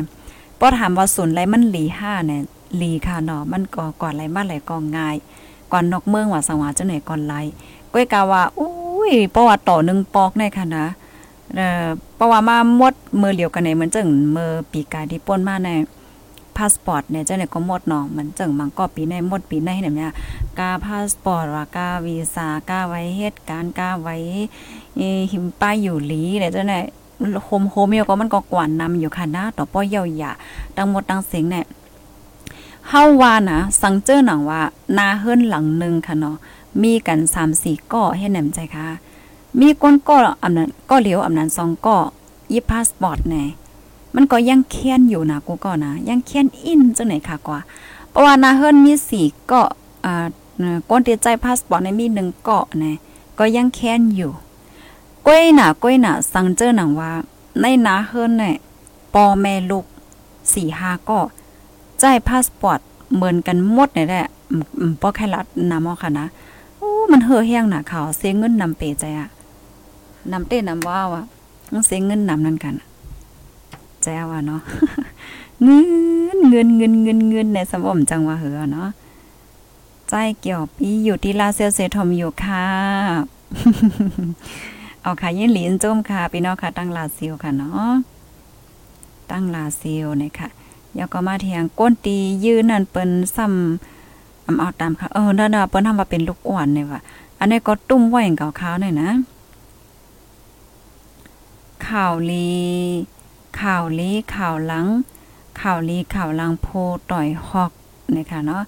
[SPEAKER 3] พอถามว่าศูนย์ไรมันหลีห้าเนี่ยหลีค่ะเนาะมันก็ก่อนไรมาไหลก็ง่าย ก่อนนอกเมืองว่าสังวาจังไหนก่อนไรก้อยกาว่าอุ้ยประวัติต่อหนึ่งปอกแน่ค่ะนะเอ่อเพระว่ามาหมดมือเหลียวกันในเหมือนจังมือปีกาที่ป่นมาในพาสปอร์ตเนี่ยเจ้าเนี่ยก็หมดเนาะมันจังมังก็ปีในหมดปีในเนี่ยกาพาสปอร์ตว่ากาวีซ่ากาไว้เหตุการณ์กาไว้หิมป้ายอยู่หลีเนี่ยเจ้าเนี่ย โฮมโฮมเมียก็มันก็กวนนำอยู่ค่ะนะต่อป้อยเยาหยาทั้งหมดทั้งเสียงเนี่ยเฮาว่านะสังเจอหนังว่านาเฮิรนหลังนึงค่ะเนาะมีกัน3-4ก้อให้แหนมใจค่ะ มีก้นก็อำนั้นก็เหลียวอำนั้นสองก็ยิพาสปอร์ตแน่มันก็ยังเคียนอยู่นะกูก็นะยังเคียนอินจังไหนค่ะกว่า เพราะว่านาเฮิรนมีสี่เกาะอ่าก้นเตียใจพาสปอร์ตในมีหนึ่งเกาะแน่ก็ยังแค้นอยู่ ก้อยหน่ะก้อยหน่ะสังเจอหนังว่า ในนาเฮิรนเนี่ยปอแม่ลูกสี่ห้าก็ใจพาสปอร์ตเหมือนกันหมดนี่แหละป้อแค่รัดนำเอค่ะนะโอ้มันเห่อแห้งหนาขาวเสียเงินนำเปใจอะนำเต้นำว้าวอะเสียเงินนำนั่นกันแจว่าเนาะเงินเงินเงินเงินเงินในสมองจังว่าเหอเนาะใจเกี่ยวปีอยู่ที่ลาเซลเซทอมอยู่ค่ะ เอาค่ะยินหลินจุ้มค่ะพี่น้องค่ะ ตั้งลาซิลค่ะเนาะตั้งลาซิลเนี่ยค่ะแล้วก็มาเทียงก้นตียืนนั่นเปิ้นซ้ำอำเอาตามค่ะเออนั่นน่ะเปิ้นทำมาเป็นลูกอ่อนเนี่ยว่ะอันนี้ก็ตุ้มไว้อย่างเก่าๆหน่อยนะข่าวลีข่าวลีข่าวหลังข่าวลีข่าวหลังโพต่อยฮอกนะคะเนาะ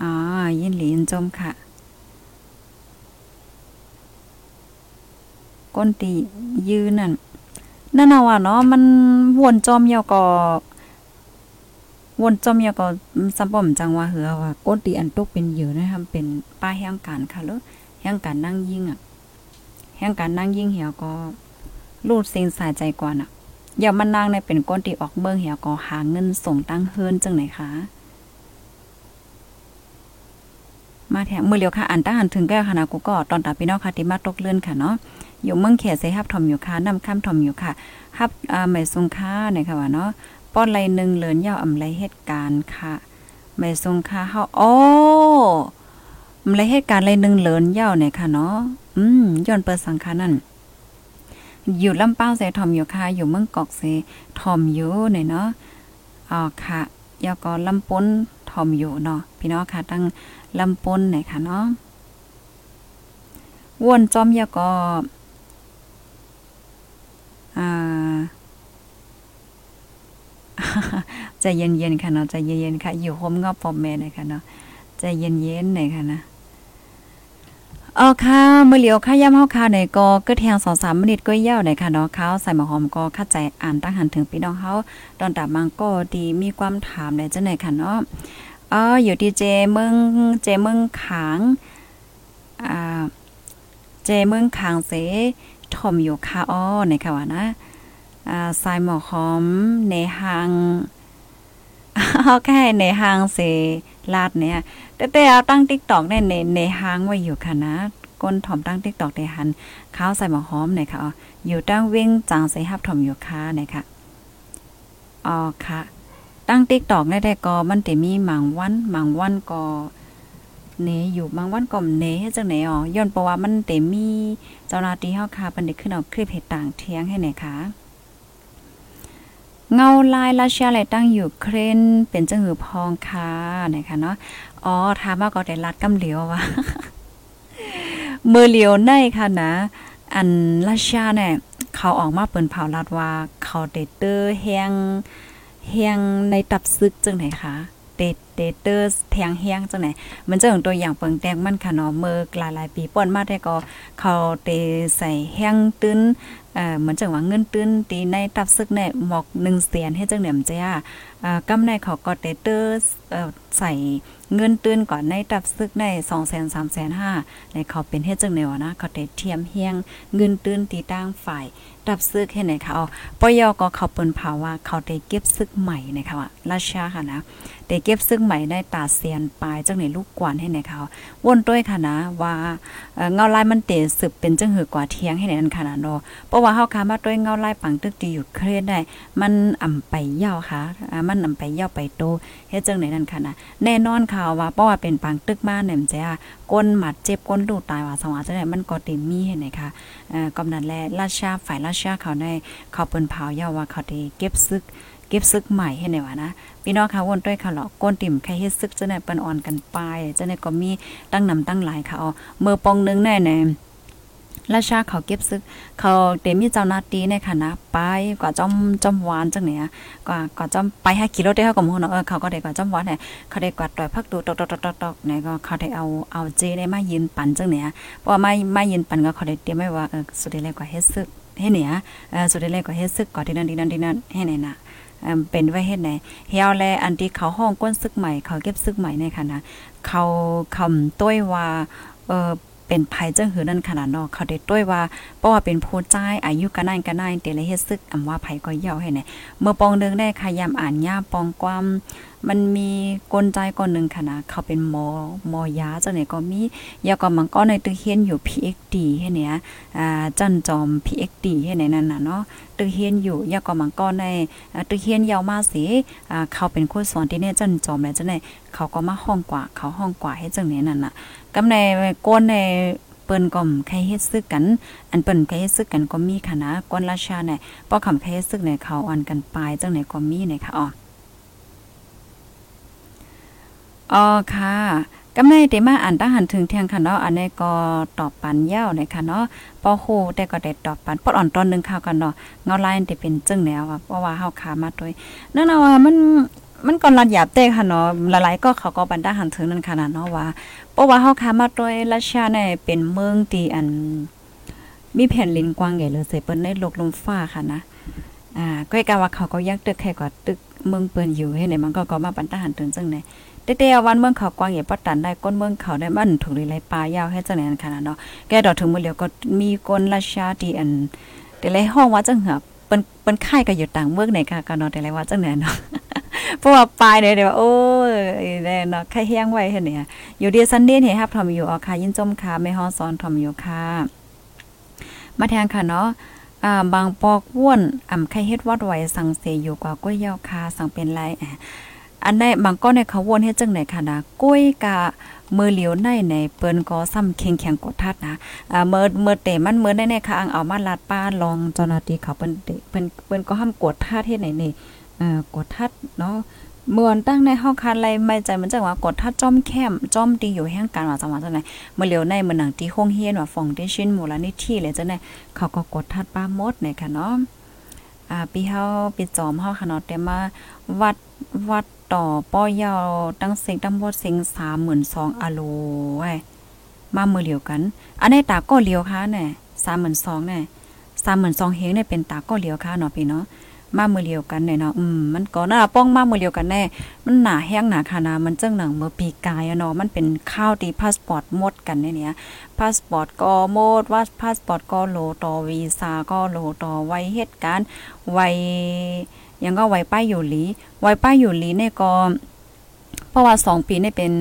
[SPEAKER 3] อ่ายินหลีนจมค่ะ ก้นตียืนนั่นนั่นน่ะว่าเนาะมันวนจอมเยาก็วนจอมเยาก็ซับบ่มจังว่าเหือว่าก้นตีอันตกเป็นอยู่นะครับเป็นป้าแห่งการค่ะแล้วแห่งการนั่งยิ่งอะแห่งการนั่งยิ่งเหี่ยวก็รูดเส้นสายใจกว่าน่ะอย่ามันนางในเป็นก้นตีออกเบิ่งเหี่ยวก็หาเงินส่งตั้งเฮิรนจังไหนคะ มาแถมมือเลียวค่ะอันตั้งหันถึงแก้ค่ะนะกูก็ตอนตาพี่น้องค่ะที่มาตกเลื่อนค่ะเนาะอยู่เมืองเขตเสฮับถอมอยู่ค่ะนำข้ามถอมอยู่ค่ะฮับอ่าไม่ทรงค่าเนี่ยค่ะว่าเนาะป้อนไรหนึ่งเหลือนยาวอำไรเหตุการณ์ค่ะไม่ทรงค่าเฮาโอ้อำไรเหตุการณ์ไรหนึ่งเหลือนยาวเนี่ยค่ะเนาะอืมย้อนเปิดสังขานั่นอยู่ลำเป้าเสทอมอยู่ค่ะอยู่เมืองกอกเสทอมอยู่เนี่ยเนาะอ๋อค่ะยาก็ลำป้นทอมอยู่เนาะพี่น้องค่ะตั้ง ลำปนไหนค่ะเนาะวนจอมยาก็อ่าใจเย็นๆค่ะเนาะใจเย็นๆค่ะ อยู่โฮมงอบปอมแม่นะคะเนาะใจเย็นๆหน่อยค่ะนะเออค่ะเมื่อเหลียวค่ะย่ำเฮาค่ะในก็ก็แทง2-3มินิก็ยาวหน่อยค่ะเนาะเขาใส่หมอหอมก็เข้าใจอ่านตั้งหันถึงพี่น้องเฮาตอนตามังก็ดีมีความถามได้จังไหนค่ะเนาะ อ๋ออยู่ที่เจเมืองเจเมืองขางอ่าเจเมืองขางเสถมอยู่ค่ะอ้อในค่ะว่านะอ่าใส่หมอหอมในหางเอาแค่ในหางเสลาดเนี่ย แต่แต่เอาตั้ง TikTok ในในในหางไว้อยู่ค่ะนะก้นถ่อมตั้ง TikTok ในหันข้าวใส่หมอหอมเนี่ยค่ะอ๋ออยู่ตั้งเว้งจางใส่ฮับถ่อมอยู่ค่ะเนี่ยค่ะอ๋อค่ะ ตั้ง TikTok ได้แต่ก็มันจะมีหมางวันหมางวันก็เนอยู่บางวันก็เนเฮ็ดจังไหนอ๋อย้อนเพราะว่ามันเตมีเจ้าหน้าที่เฮาค่ะเพิ่นได้ขึ้นเอาคลิปเหตุต่างเที่ยงให้ไหนคะเงาลายรัสเซียตั้งอยู่เครนเป็นจังหือพองค่ะนะคะเนาะอ๋อถามว่าก็ได้รัดกำเหลียววะมือเหลียวในค่ะนะ อันรัสเซียเนี่ยเขาออกมาเปิ้นเผาลัดว่าเขาเดเตอร์แฮง เฮียงในตับซึกจังไหนคะเตเตเตอร์แทงเฮียงจังไหนมันจะของตัวอย่างเปิงแตงมันค่ะเนาะเมื่อหลายๆปีป้อนมาได้ก็เขาเตใส่เฮียงตื้นเอ่อเหมือนจังว่าเงินตื้นตีในตับซึกเนี่ยหมอก1แสนให้จังเหนี่ยมจ้าอ่ากำในเขาก็เตเตอร์ใส่ เงินตื้นก่อนในตับซึกใน2แสนสามแสนห้าในเขาเป็นเฮ็ดจังแนวนะเขาเตเทียมเฮียงเงินตื้นตีตั้งฝ่ายตับซึกเฮ็ดไหนเขาเอาปยก็เขาเปิ้นภาวะเขาได้เก็บซึกใหม่นะคะว่าราชาค่ะนะ ได้เก็บซึกใหม่ได้ตาเซียนปลายจังไหนลูกกวนให้ไหนเขาวนด้วยค่ะนะว่าเงาลายมันเตะสืบเป็นจังหือกว่าเทียงให้ไหนนั่นค่ะนะเนาะเพราะว่าเฮาคามาด้วยเงาลายปังตึกตีอยู่เครียดได้ มันอ่ำไปยาวค่ะมันอ่ำไปยาวไปโตเฮ็ดจังไหนนั่นค่ะนะแน่นอนค่ะว่าเพราะว่าเป็นปังตึกมาเนี่ยมันจะก้นหมัดเจ็บก้นดูตายว่าสว่าจังได๋มันก็เติมีเห็นไหนค่ะเอ่อกำนันแลราชาฝ่ายราชาเขาได้เขาเปิ้นเผายาวว่าเขาได้เก็บซึกเก็บซึกใหม่ให้ไหนวะนะ พี่น้องค่ะวนด้วยค่ะเหรอก้นติ่มใครเฮ็ดซึกจังได๋เปิ้นอ่อนกันไปจังได๋ก็มีตั้งนำตั้งหลายค่ะเอาเมื่อปองนึงแน่แน่ราชาเขาเก็บซึก เขาเตมีเจ้านาที่ในคณะไปกว่าจอมจอมหวานจังเนี่ยกว่ากว่าจอมไปให้กิโลได้เฮาก็บ่ฮู้เนาะเออเขาก็ได้กว่าจอมหวานเนี่ยเขาได้กว่าต่อยพักดูตอกๆๆๆเนี่ยก็เขาได้เอาเอาเจได้มายืนปั่นจังเนี่ยเพราะว่ามามายืนปั่นก็เขาได้เตรียมไว้ว่าเออสุดท้ายแล้วก็เฮ็ดซึกให้เนี่ยเออสุดท้ายแล้วก็เฮ็ดซึกก่อนที่นั่นที่นั่นที่นั่นให้เนี่ยน่ะ เป็นไว้เฮ็ดไหนเฮียวแลอันที่เขาห้องก้นซึกใหม่เขาเก็บซึกใหม่ในค่ะนะเขาคำต้วยว่าเออเป็นภัยจังหือนั่นขนาดนอกเขาได้ต้วยว่าเพราะว่าเป็นผู้ใจอายุกันานกันานเตเลยเฮ็ดซึกอำว่าภัยก็เหี่ยวให้แน่เมื่อปองเดืองได้ขยามอ่านยาปองความ มันมีกลใจก่อนหนึ่งค่ะนะเขาเป็นหมอหมอยาจังไหนก็มียาก็มันก็ในตึกเฮียนอยู่ PXD ให้เนี่ยอ่าจันจอม PXD ให้ไหนนั่นน่ะเนาะตึกเฮียนอยู่ยาก็มันก็ในตึกเฮียนยาวมาสิอ่าเขาเป็นคนสอนที่เนี่ยจันจอมแล้วจังไหนเขาก็มาห้องกว่า เขาห้องกว่าให้จังไหนนั่นน่ะกำในก้นในเปิ้นก็ใครเฮ็ดซึกกัน อันเปิ้นใครเฮ็ดซึกกันก็มีค่ะนะก้นราชาเนี่ยป้อคำใครเฮ็ดซึกเนี่ยเขาอันกันปลายจังไหนก็มีเนี่ยค่ะอ๋อ อ๋อค่ะกำในเตมาอ่านตั้งหันถึงเที่ยงค่ะเนาะอันนี้ก็ตอบปันยาวเลยค่ะเนาะปอโหแต่ก็ได้ตอบปันปอดอ่อนตอนนึงข่าวกันเนาะเงาไลายที่เป็นจึงแนวเพราะว่าเฮาขามาด้วยนั่นน่ะว่ามันมันก็ระหยับเต้ค่ะเนาะหลายๆก็เขาก็บันดาหันถึงนั่นขนาดเนาะว่าเพราะว่าเฮาขามาด้วยรัสเซียเนี่ยเป็นเมืองที่อัน มีแผ่นลินกว้างใหญ่เลยเสเปิ้นได้ลกลมฟ้าค่ะนะอ่าก็กะว่าเขาก็ยักตึกแค่กว่าตึกเมืองเปิ้นอยู่ให้ไหนมันก็ก็มาบันดาหันถึงจังไหน เต้ๆวันเมืองเขากว้างใหญ่ปัดตันได้ก้นเมืองเขาได้มันถูกเลยไรปลายาวให้จังไหนขนาดเนาะแกดอกถึงมือเหลียวก็มีคนราชาที่อันแต่ไรห้องว่าจังเหือเปิ้นเปิ้นค่ายก็อยู่ต่างเมืองไหนค่ะก็เนาะแต่ไรว่าจังไหนเนาะเพราะว่าปลายเนี่ยเดี๋ยวโอ้ยแน่เนาะค่แห้งไว้เฮ็ดเนี่ยอยู่เดียซันเดย์เฮ็ดรับทอมอยู่ออค่ะยินจมค่ะแม่ฮ้อสอนทอมอยู่ค่ะมาแทงค่ะเนาะบางปอกว่นอ่ำไข่เฮ็ดวัดไหวสังเสอยู่กว่าก้วยยาวคาสังเป็นไร อันใดบางก้อนในเขาวนเฮ็ดจังไหนค่ะนะกล้วยกะมือเหลียวในในเปิ้นก็ซ้ำเข็งแข็งกดทัดนะอ่าเมื่อเมื่อเตมันเมื่อได้ในค่ะอังเอามาลาดป้าลองเจ้าหน้าที่เขาเปิ้นเปิ้นเปิ้นก็ห้ามกดทัดเฮ็ดไหนนี่เอ่อกดทัดเนาะเมื่อตั้งในห้องคันไรไม่ใจมันจังว่ากดทัดจ้อมแคมจ้อมตีอยู่แห่งการว่าจังหวะจังไหนเมื่อเหลียวในเมื่อหนังที่ห้องเฮียนว่าฟองเดชินมูลนิธิเลยจังได๋เขาก็กดทัดป้ามดเนี่ยค่ะเนาะอ่าปีเฮาปีจอมเฮาค่ะเนาะแต่มาวัดวัด ต่อป้อยาวตั้งเสียงตั้งบดเสียงสามหมื่นสองอโลไว้มามือเหลียวกัน อันในตาก็เหลียวค่ะเนี่ยสามหมื่นสองเนี่ยสามหมื่นสองเฮงเนี่ยเป็นตาก็เลียวค่ะเนาะพี่เนาะมามือเหลียวกันเนี่ยเนาะอืมมันก็น่าป้องมามือเหลียวกันแน่ มันหนาแห้งหนาคานามันเจังหนังเมื่อปีกายเนาะมันเป็นข้าวตีพาสปอร์ตหมดกันเนี่ยพาสปอร์ตก็หมดว่าพาสปอร์ตก็โลต่อวีซ่าก็โลต่อไว้เหตุการณ์ไว้ ยังก็ไว้ป้ายอยู่หลีไว้ป้ายอยู่หลีเนี่ยก็เพราะว่าสองปีเนี่ยเป็น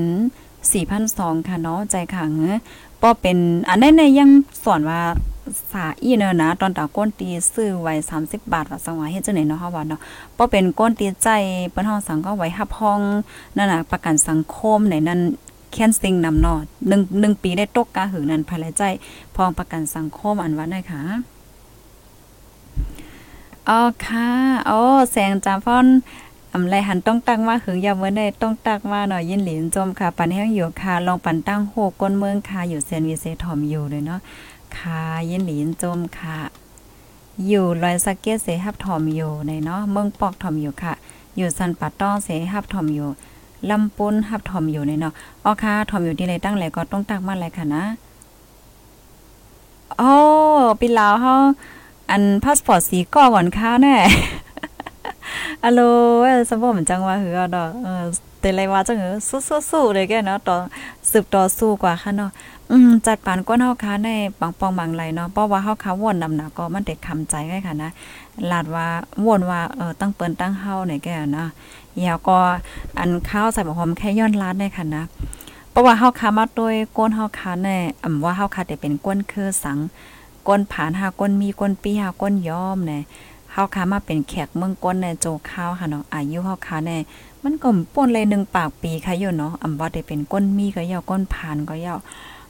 [SPEAKER 3] สี่พันสองค่ะเนาะใจขังป้อเป็นอันนั้นเนี่ยยังสอนว่าสาอีเนอนะ ตอนตาก้นตีซื้อไว้สามสิบบาทว่าสังวาเฮ็ดจังไหนเนาะเฮาว่าเนาะป้อเป็นก้นตีใจเปิ้นห้องสังก็ไว้ฮับห้องนั่นน่ะประกันสังคมในนั้นแค้นซิงนำเนาะหนึ่งหนึ่งปีได้ตกกาหือนั้นภายใจ พองประกันสังคมอันว่าได้ค่ะ อ๋อค่ะโอ้แสงจามฟ้อนอำไรหันต้องตั้งว่าหึงยามเมื่อได้ต้องตักว่าหน่อยยินหลินจมค่ะ ปันแห้งอยู่ค่ะ ลองปันตั้งโหกก้นเมืองค่ะ อยู่เซนวีเซทอมอยู่เลยเนาะค่ะยินหลินจมค่ะ อยู่ลอยสักเกตเสฮับทอมอยู่ในเนาะเมืองปอกทอมอยู่ค่ะ อยู่สันปัดต้องเสฮับทอมอยู่ลำปุ้นฮับทอมอยู่ในเนาะอ๋อค่ะทอมอยู่ที่ไรตั้งไหลก็ต้องตักมาอะไรค่ะนะโอ้ปีลาวเฮา อันพาสปอร์ตสีก้อหวานค้าแน่อะโลสมบ่มันจังว่าหือดอกเออแต่ไรว่าจังเออสู้ๆๆเลยแกเนาะต่อสืบต่อสู้กว่าค่ะเนาะอืมจัดปานก้นเฮาค้าในปังปองบางไหลเนาะเพราะว่าเฮาค้าวนนำหนาก็มันเด็กคำใจไงค่ะนะลาดว่าวนว่าเออตั้งเปิ้นตั้งเฮาเนี่ยแกนะยาวก็อันข้าวใส่บ่หอมแค่ย้อนลาดได้ค่ะนะเพราะว่าเฮาค้ามาโดยก้นเฮาค้าแน่อำว่าเฮาค้าแต่เป็นก้นคือสัง ก้นผานหาก้นมีก้นปีหาก้นย้อมเนี่ยเฮาค้ามาเป็นแขกเมืองก้นในโจข้าวค่ะเนาะอายุเฮาค้าเน่มันก็ป่นเลยหนึ่งปากปีค่ะอยู่เนาะอำว่าได้เป็นก้นมีก็ยาวก้นผานก็ยาว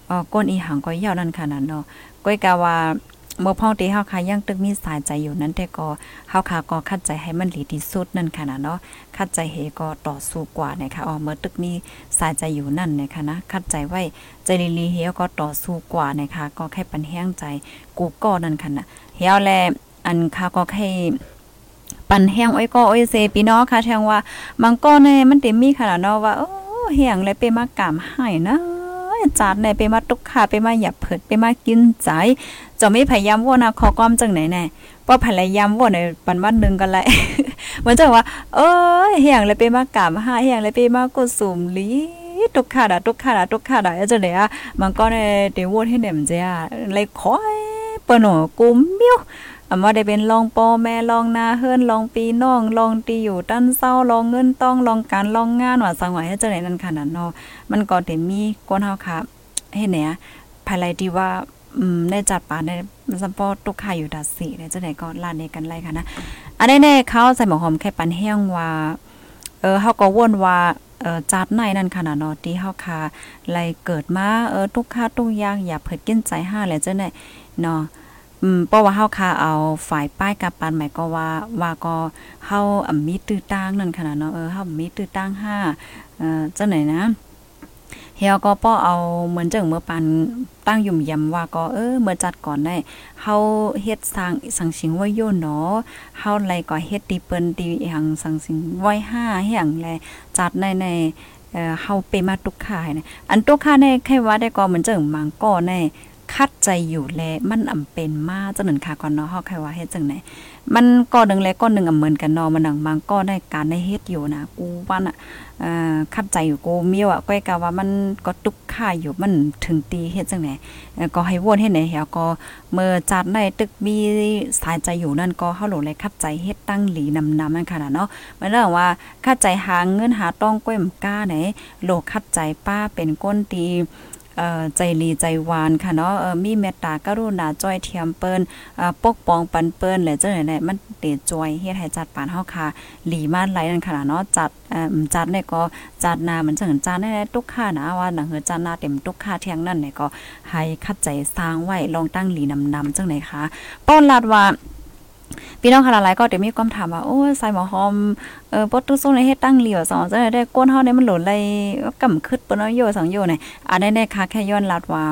[SPEAKER 3] เอ่อก้นอีหังก็ยาวนั่นค่ะนั่นเนาะก้อยกาว่า เมื่อพ่อตีเฮาค่ะยังตึกมีสายใจอยู่นั้นแต่ก็เฮาค่ะก็คัดใจให้มันดีที่สุดนั่นค่ะนะเนาะคัดใจเฮก็ต่อสู้กว่านะคะอ๋อเมื่อตึกมีสายใจอยู่นั่นนะคะนะคัดใจไว้ใจลีๆเฮก็ต่อสู้กว่านะคะก็แค่ปันแห้งใจกูก็นั่นค่ะนะเฮาแลอันค่ะก็แค่ปันแห้งอ้อยก็อ้อยเซพี่น้องค่ะแทงว่ามังก็แน่มันเต็มมีขนาดเนาะว่าโอ้แห้งเลยไปมากามให้นะ จัดในไปมาตุกขาไปมาหยับเผิดไปมากินใจจะไม่พยายามว่านะขอก้อมจังไหนแน่ป้อพยายามว่าในปันวันหนึ่งกันแหละเหมือนจะว่า เอ้ยเฮียงเลยไปมากามหาเฮียงเลยไปมากดสุ่มลีตุกขาดาตุกขาดาตุกขาดาจะไหนอะมันก็ในเดวดให้เนมเจ้าเลยคอยปนอกูมิ้ว อาว่าได้เป็นลองปอแม่ลองนาเฮิรนลองปีน้องลองตีอยู่ตั้นเศร้าลองเงินต้องลองการลองงานว่าสังไหวให้เจังได๋นั่นขนาดเนาะมันก็ได้มีก้นเฮาค่ะเฮ็ดแหนภายไลที่ว่าอืมได้จัดปาได้สัมปอตุกข่ายอยู่ดัดสีได้จังได๋ก็ลานในกันไล่ค่ะนะอันแน่ๆเขาใส่หมอหอมแค่ปันแห้งว่าเออเฮาก็วนว่าเอ่อจัดในนั่นค่ะนะเนาะที่เฮาค่ะไล่เกิดมาเออทุกค่าทุกอย่างอย่าเผิดกินใจห้าแหละจังได๋เนาะ อืมเพราะว่าเฮาค่ะเอาฝ่ายป้ายกับปันหมายก็ว่าว่าก็เฮาอ่มีตื้อตั้งนั่นขนาดเนาะเออเฮามีตื้อตั้ง5เอ่อจังไหนนะเฮียก็ป้อเอาเหมือนจังเมื่อปันตั้งยุ่มยำว่าก็เออเมื่อจัดก่อนได้เฮาเฮ็ดสร้างสังสิงไว้โยนเนาะเฮาไลก็เฮ็ดตีเปิ้นตีหังสังสิงไว้5เฮียงแลจัดในในเอ่อเฮาไปมาตุกขายนะอันตุกขาในใครว่าได้ก็เหมือนจังมังก็ใน คัดใจอยู่แลมันอำเป็นมาจังนั้นค่ะก่อนเนาะเฮาใครว่าเฮ็ดจังไหนมันก็ดึงแลก็นึงอำเหมือนกันเนาะมันดังบางก็ได้การได้เฮ็ดอยู่นะกูว่าน่ะเอ่อคัดใจอยู่กูเมียวอะก้อยกะว่ามันก็ตุกค่าอยู่มันถึงตีเฮ็ดจังไหนก็ให้วนเฮ็ดไหนเฮาก็เมื่อจัดได้ตึกมีสายใจอยู่นั่นก็เฮาโหลเลยคัดใจเฮ็ดตั้งหลีนำๆนั่นค่ะเนาะมันเรื่องว่าคัดใจหาเงินหาต้องก้อยมก้าไหนโลคัดใจป้าเป็นก้นตี ใจลีใจหวานค่ะเนาะมีเมตตากรุณาจ้อยเทียมเปิ้นปกป้องปันเปิ้นและจังไหนมันเตจอยเฮ็ดให้จัดปานเฮาค่ะหลีมาไหลนั่นค่ะเนาะจัดจัดเนี่ยก็จัดนามันจังจัดได้ทุกค่านะว่าหนังเฮือจัดนาเต็มทุกค่าเที่ยงนั่นเนี่ยก็ให้คัดใจสร้างไว้ลองตั้งหลีนำๆจังไหนคะป้อนลาดว่า พี่น้องค่ะหลายๆก็เดี๋ยวมีความถามว่าโอ้ใส่หมอหอมเออปอตุส่งในเฮ็ดตั้งเหลียวสองจะได้ก้นเฮาเนี่ยมันหล่นไหลกำคึดเปิ้นโยสองโยเนี่ยอันได้ค่ะแค่ย้อนลัดว่า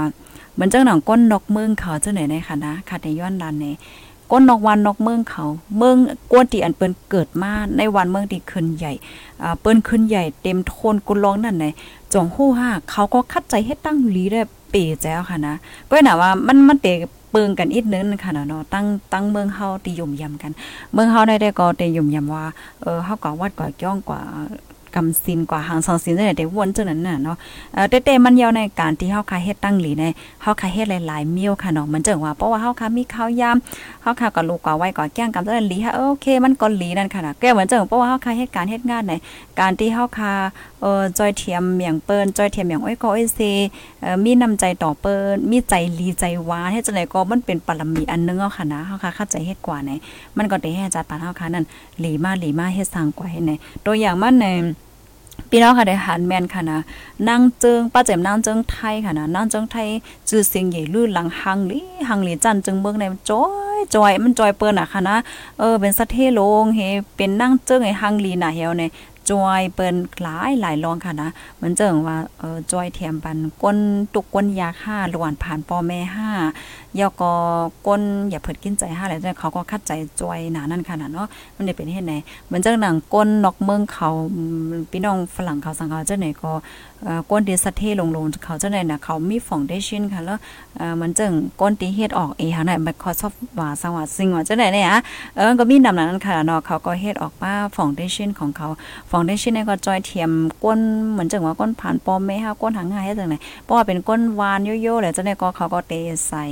[SPEAKER 3] เหมือนเจังหนังก้นนกเมืองเขาจังไหนในค่ะนะค่ะในย้อนลันเนี่ยก้นนกวันนกเมืองเขาเมืองกวนที่อันเปิ้นเกิดมาในวันเมืองที่ขึ้นใหญ่อ่าเปิ้นขึ้นใหญ่เต็มโทนกุลองนั่นไหนจองฮู้ห้าเขาก็คัดใจเฮ็ดตั้งหลีได้เป๋แจ้วค่ะนะก็น่ะว่ามันมันเต เปิงกันอีกนึงค่ะเนาะตั้งตั้งเมืองเฮาติยมยำกัน เมืองเฮาได้ได้ก็ติยมยำว่าเออเฮาก็วัดกว่าจ้องกว่า กำสินกว่าหางสองสินได้ได้วนจังนั้นน่ะเนาะเออแต่ๆมันยาวในการที่เฮาคาเฮ็ดตั้งหลีในเฮาคาเฮ็ดหลายๆเมียวค่ะเนาะมันจังว่าเพราะว่าเฮาคามีข้าวยามเฮาคาก็ลูกกว่าไว้กว่าแก้งกำจังหลีฮะโอเค มันก็หลีนั่นค่ะนะแก้เหมือนจังเพราะว่าเฮาคาเฮ็ดการเฮ็ดงานในการที่เฮาคาเออจอยเทียมเมียงเปิ้นจอยเทียมเมียงอ้อยก็อ้อยเซเอ่อมีน้ำใจต่อเปิ้นมีใจลีใจหวานเฮ็ดจังไดก็มันเป็นปรมีอันนึงเอาค่ะนะเฮาคาเข้าใจเฮ็ดกว่าในมันก็ได้ให้จัดปานเฮาคานั่นหลีมาหลีมาเฮ็ดสร้างกว่าเฮ็ดในตัวอย่างมันใน พี่น้องค่ะได้หันแมนค่ะนะนางเจิงป้าแจ่มนางเจิงไทยค่ะนะนางเจิงไทยจื่อเสียงใหญ่ลื่นหลังหังลีหังลีจันจิงเมืองในจอยจอยมันจอยเปิ้นอะค่ะนะเออเป็นสะเทลงเฮเป็นนางเจิงไอ้หังลีน่ะเฮวในจอยเปิ้นหลายหลายรองค่ะนะเหมือนเจิงว่าเออจอยแถมปันก้นตุกก้นยาค่าหลวนผ่านปอแม่ห้า ยอก็ก้นอย่าเผิดกินใจห้าอะไรแต่เขาก็คัดใจจอยหนานั่นค่ะนะเนาะมันได้เป็นเฮ็ดไหนเหมือนจังหนังก้นนอกเมืองเขาพี่น้องฝรั่งเขาสังเขาเจ้าไหนก็เอ่อก้นดีสะเทลงลงเขาเจ้าไหนน่ะเขามีฟองเดชั่นค่ะแล้วเอ่อมันจังก้นตีเฮ็ดออกเอหาไหน Microsoft ว่าสังว่าซิงว่าเจ้าไหนเนี่ยอะเออก็มีนำนั้นค่ะเนาะเขาก็เฮ็ดออกมาฟองเดชั่นของเขาฟองเดชั่นเนี่ยก็จอยเทียมก้นเหมือนจังว่าก้นผ่านปอมแม่ฮะก้นหางง่ายจังไหนเพราะว่าเป็นก้นวานโยๆแหละเจ้าไหนก็เขาก็เตใส่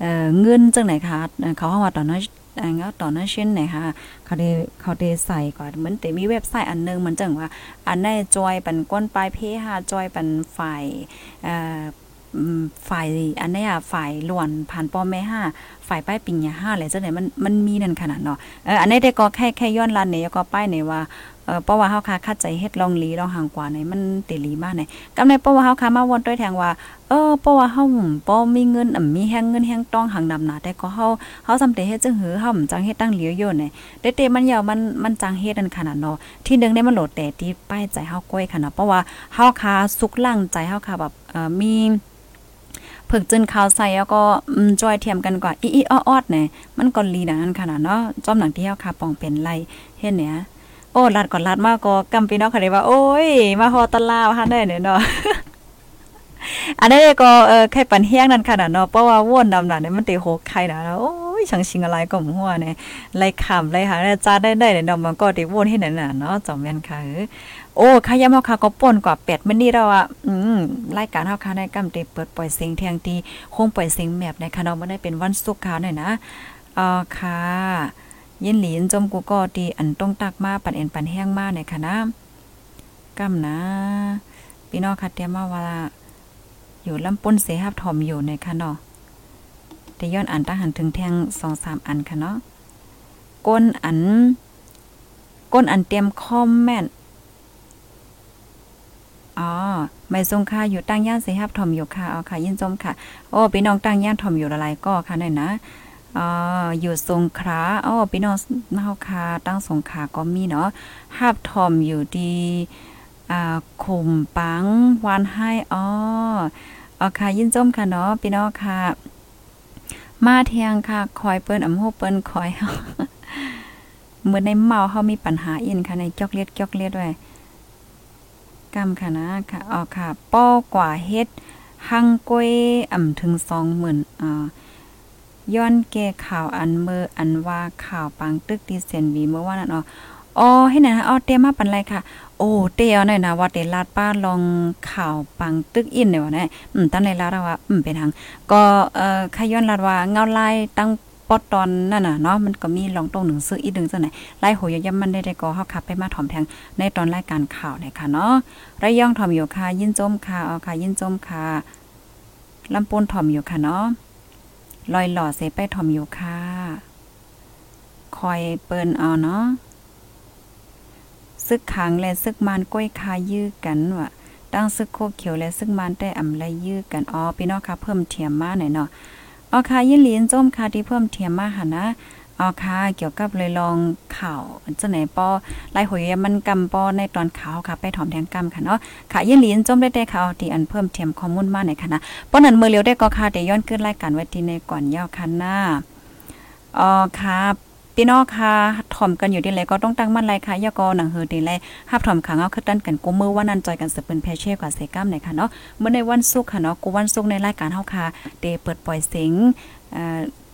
[SPEAKER 3] เอ่อเงินจังไหนคะเขาเฮาว่าตอนนั้นอันก็ตอนนั้นเช่นไหนคะเขาได้เขาได้ใส่ก่อนเหมือนแต่มีเว็บไซต์อันนึงมันจังว่า อันในจอยปันก้นปลายเพหาจอยปันฝ่ายเอ่อฝ่ายอันนี้อะฝ่ายล้วนผ่านป้อแม่ห้าฝ่ายป้ายปิงยาห้าอะไรจังไหนมันมันมีนั่นขนาดเนาะเอออันนี้ได้ก็แค่แค่ย้อนลันเนี่ยก็ป้ายเนยว่า เออเพราะว่าเฮาคาคัดใจเฮ็ดลองลีลองห่างกว่าในมันเตลีมากในกำในเพราะว่าเฮาคามาวนต้วยแทงว่าเออเพราะว่าเฮาบ่มีเงินอ่ำมีแฮงเงินแฮงต้องหังดำหนาแต่ก็เฮาเฮาสำเร็จเฮ็ดจังหือเฮาจังเฮ็ดตั้งเหลียวอยู่ในเตๆมันยาวมันมันจังเฮ็ดนั่นขนาดเนาะที่นึงได้มันโหลดแต่ที่ป้ายใจเฮาก้อยขนาดเพราะว่าเฮาคาสุกลั่งใจเฮาคาแบบเอ่อมีผึกจึนข้าวใส่แล้วก็จอยเทียมกันกว่าอีอีอ้อๆเนี่ยมันก็ลีดังนั้นขนาดเนาะจอมหนังที่เฮาคาปองเป็นไรเฮ็ดเนี่ย โอ้ลัดก่อนลัดมากก็กำปีนอกค่ะได้ว่า โอ้ย มาฮอตะลาวค่ะได้เนี่ยเนาะอันนี้ก็เออแค่ปันเฮี้ยงนั่นค่ะเนาะเพราะว่าว่นดำหน่ะเนี่ยมันติโหกไข่นะโอ้ยชังชิงอะไรก็หัวเนี่ยไล่ขำไล่หาเนี่ยจ้าได้ได้เนี่ยมันก็ติว่นให้นั่นน่ะเนาะจอมแม่นค่ะโอ้ขยำเฮาค่ะก็ป่นกว่า8มื้อนี้แล้วอะอืมรายการเฮาค่ะได้กำติเปิดปล่อยเสียงเที่ยงตีคงปล่อยเสียงแมปในค่ะเนาะบ่ได้เป็นวันศุกร์ค่ะหน่อยนะอ่อค่ะ ยินหลีนจมกูก็ตีอันต้องตักมาปันเอ็นปันแห้งมาในค่ะนะกำนะพี่น้องค่ะเตรียมมาว่าอยู่ลำป้นเสหับถอมอยู่ในค่ะเนาะแต่ย้อนอันตั้งหันถึงแทงสองสามอันค่ะเนาะก้นอัน ก้นอันเตรียมคอมแม่นอ๋อไม่ทรงค่าอยู่ตั้งย่านเสหับถอมอยู่ค่ะเอาค่ะยินจมค่ะ โอ้พี่น้องตั้งย่านถอมอยู่ละลายก็ค่ะหน่อยนะ อ่าอยู่สงขลาอ๋อพี่น้องเฮาคาตั้งสงขลาก็มีเนาะหับทอมอยู่ดีอ่าขุมปังวานให้อ๋ออ๋อค่ะยินจมค่ะเนาะพี่น้องค่ะ มาเทียงค่ะ คอยเปิ้นอำโหเปิ้นคอยเฮาเหมือนในเมาเฮามีปัญหาอินค่ะในจอกเลียดจอกเลียดไว้กำค่ะนะค่ะอ๋อค่ะ ป้อกว่าเฮ็ดหังก้วยอ่ำถึง20,000อ่า ย้อนแก่ข่าวอันเมื่ออันว่าข่าวปังตึกที่เซนวีเมื่อวานนั้นอ๋ออ๋อให้หนนะอ๋อเตรียมมาปันไรค่ะ โอ้เตียวหน่อยนะว่าเตลาดป้าลองข่าวปังตึกอินเนี่ยวะเนี่ยอืมตั้งในลาดว่าอืมเป็นทางก็เอ่อขย้อนลาดว่าเงาลายตั้งปอดตอนนั่นน่ะเนาะมันก็มีลองตรงหนึ่งซื้ออีกดึงจังไหนไล่โหยย่ำมันได้ได้ก็เฮาขับไปมาถ่อมแทงในตอนรายการข่าวเนี่ยค่ะเนาะระยองถ่อมอยู่ค่ะ ยินจมค่ะเอค่ะ ยินจมค่ะลำปูนถ่อมอยู่ค่ะเนาะ ลอยหล่อเสไปถ่อมอยู่ค่ะ คอยเปิ้นเอาเนาะซึกขังและซึกมานก้อยคายื้อกันว่ะตั้งซึกโคเขียวและซึกมานได้อำไลยื้อกันอ๋อพี่น้องค่ะเพิ่มเทียมมาหน่อยเนาะอ๋อค่ะยินหลีนจ้มค่ะที่เพิ่มเทียมมาหันนะ อ๋อค่ะ เกี่ยวกับเลยลองข่าวจังไหนป้อไล่หอยมันกำป้อในตอนข่าวค่ะ ไปถอมแทงกำค่ะเนาะค่ะยินหลีนจมได้ได้ข่าวที่อันเพิ่มเทียมข้อมูลมาหน่อยค่ะนะป้อนั้นมือเร็วได้ก็ค่ะได้ย้อนขึ้นรายการไว้ที่ในก่อนยาวคันหน้าอ๋อค่ะพี่น้องค่ะถ่อมกันอยู่ดีเลยก็ต้องตั้งมั่นไรค่ะยาก็หนังเฮอดีเลยฮับถ่อมขังเอาคือตั้นกันกูมือว่านันจอยกันสืบเป็นแพเช่กว่าเซกัมไหนค่ะเนาะเมื่อในวันศุกร์ค่ะเนาะกูวันศุกร์ในรายการเฮาค่ะเดเปิดปล่อยเสียงเ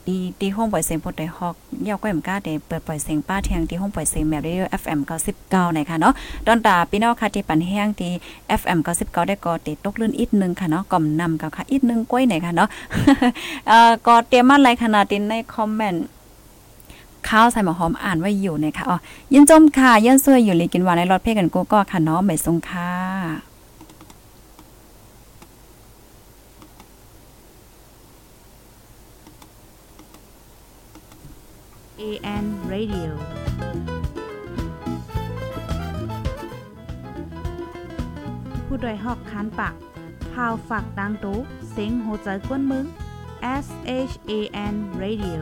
[SPEAKER 3] อ่อดีดีห้องปล่อยเสียงพดได้ฮอกยาวก้อยมก้าเดเปิดปล่อยเสียงป้าเทียงที่ห้องปล่อยเสียงแบบเรดิโอ FM 99ไหนค่ะเนาะดอนตาพี่น้องค่ะที่ปันแห้งที่ FM 99ได้ก็ติดตกลื่นอีกนึงค่ะเนาะก่อมนำกับค่ะอีกนึงก้อยไหนค่ะเนาะเอ่อก็เตรียมมาหลายขนาดในคอมเมนต์ข้าวใส่หมอหอมอ่านไว้อยู่นะคะอ๋อยินจมค่ะยินซวยอยู่ลีกินหวานในรถเพ่กันกูก็ค่ะเนาะไม่ทรงค่ะ
[SPEAKER 1] AN Radio ผู้ดยหอกคานปากพาวฝากดังตู้เสียงโหใจกวนมึง S H A N Radio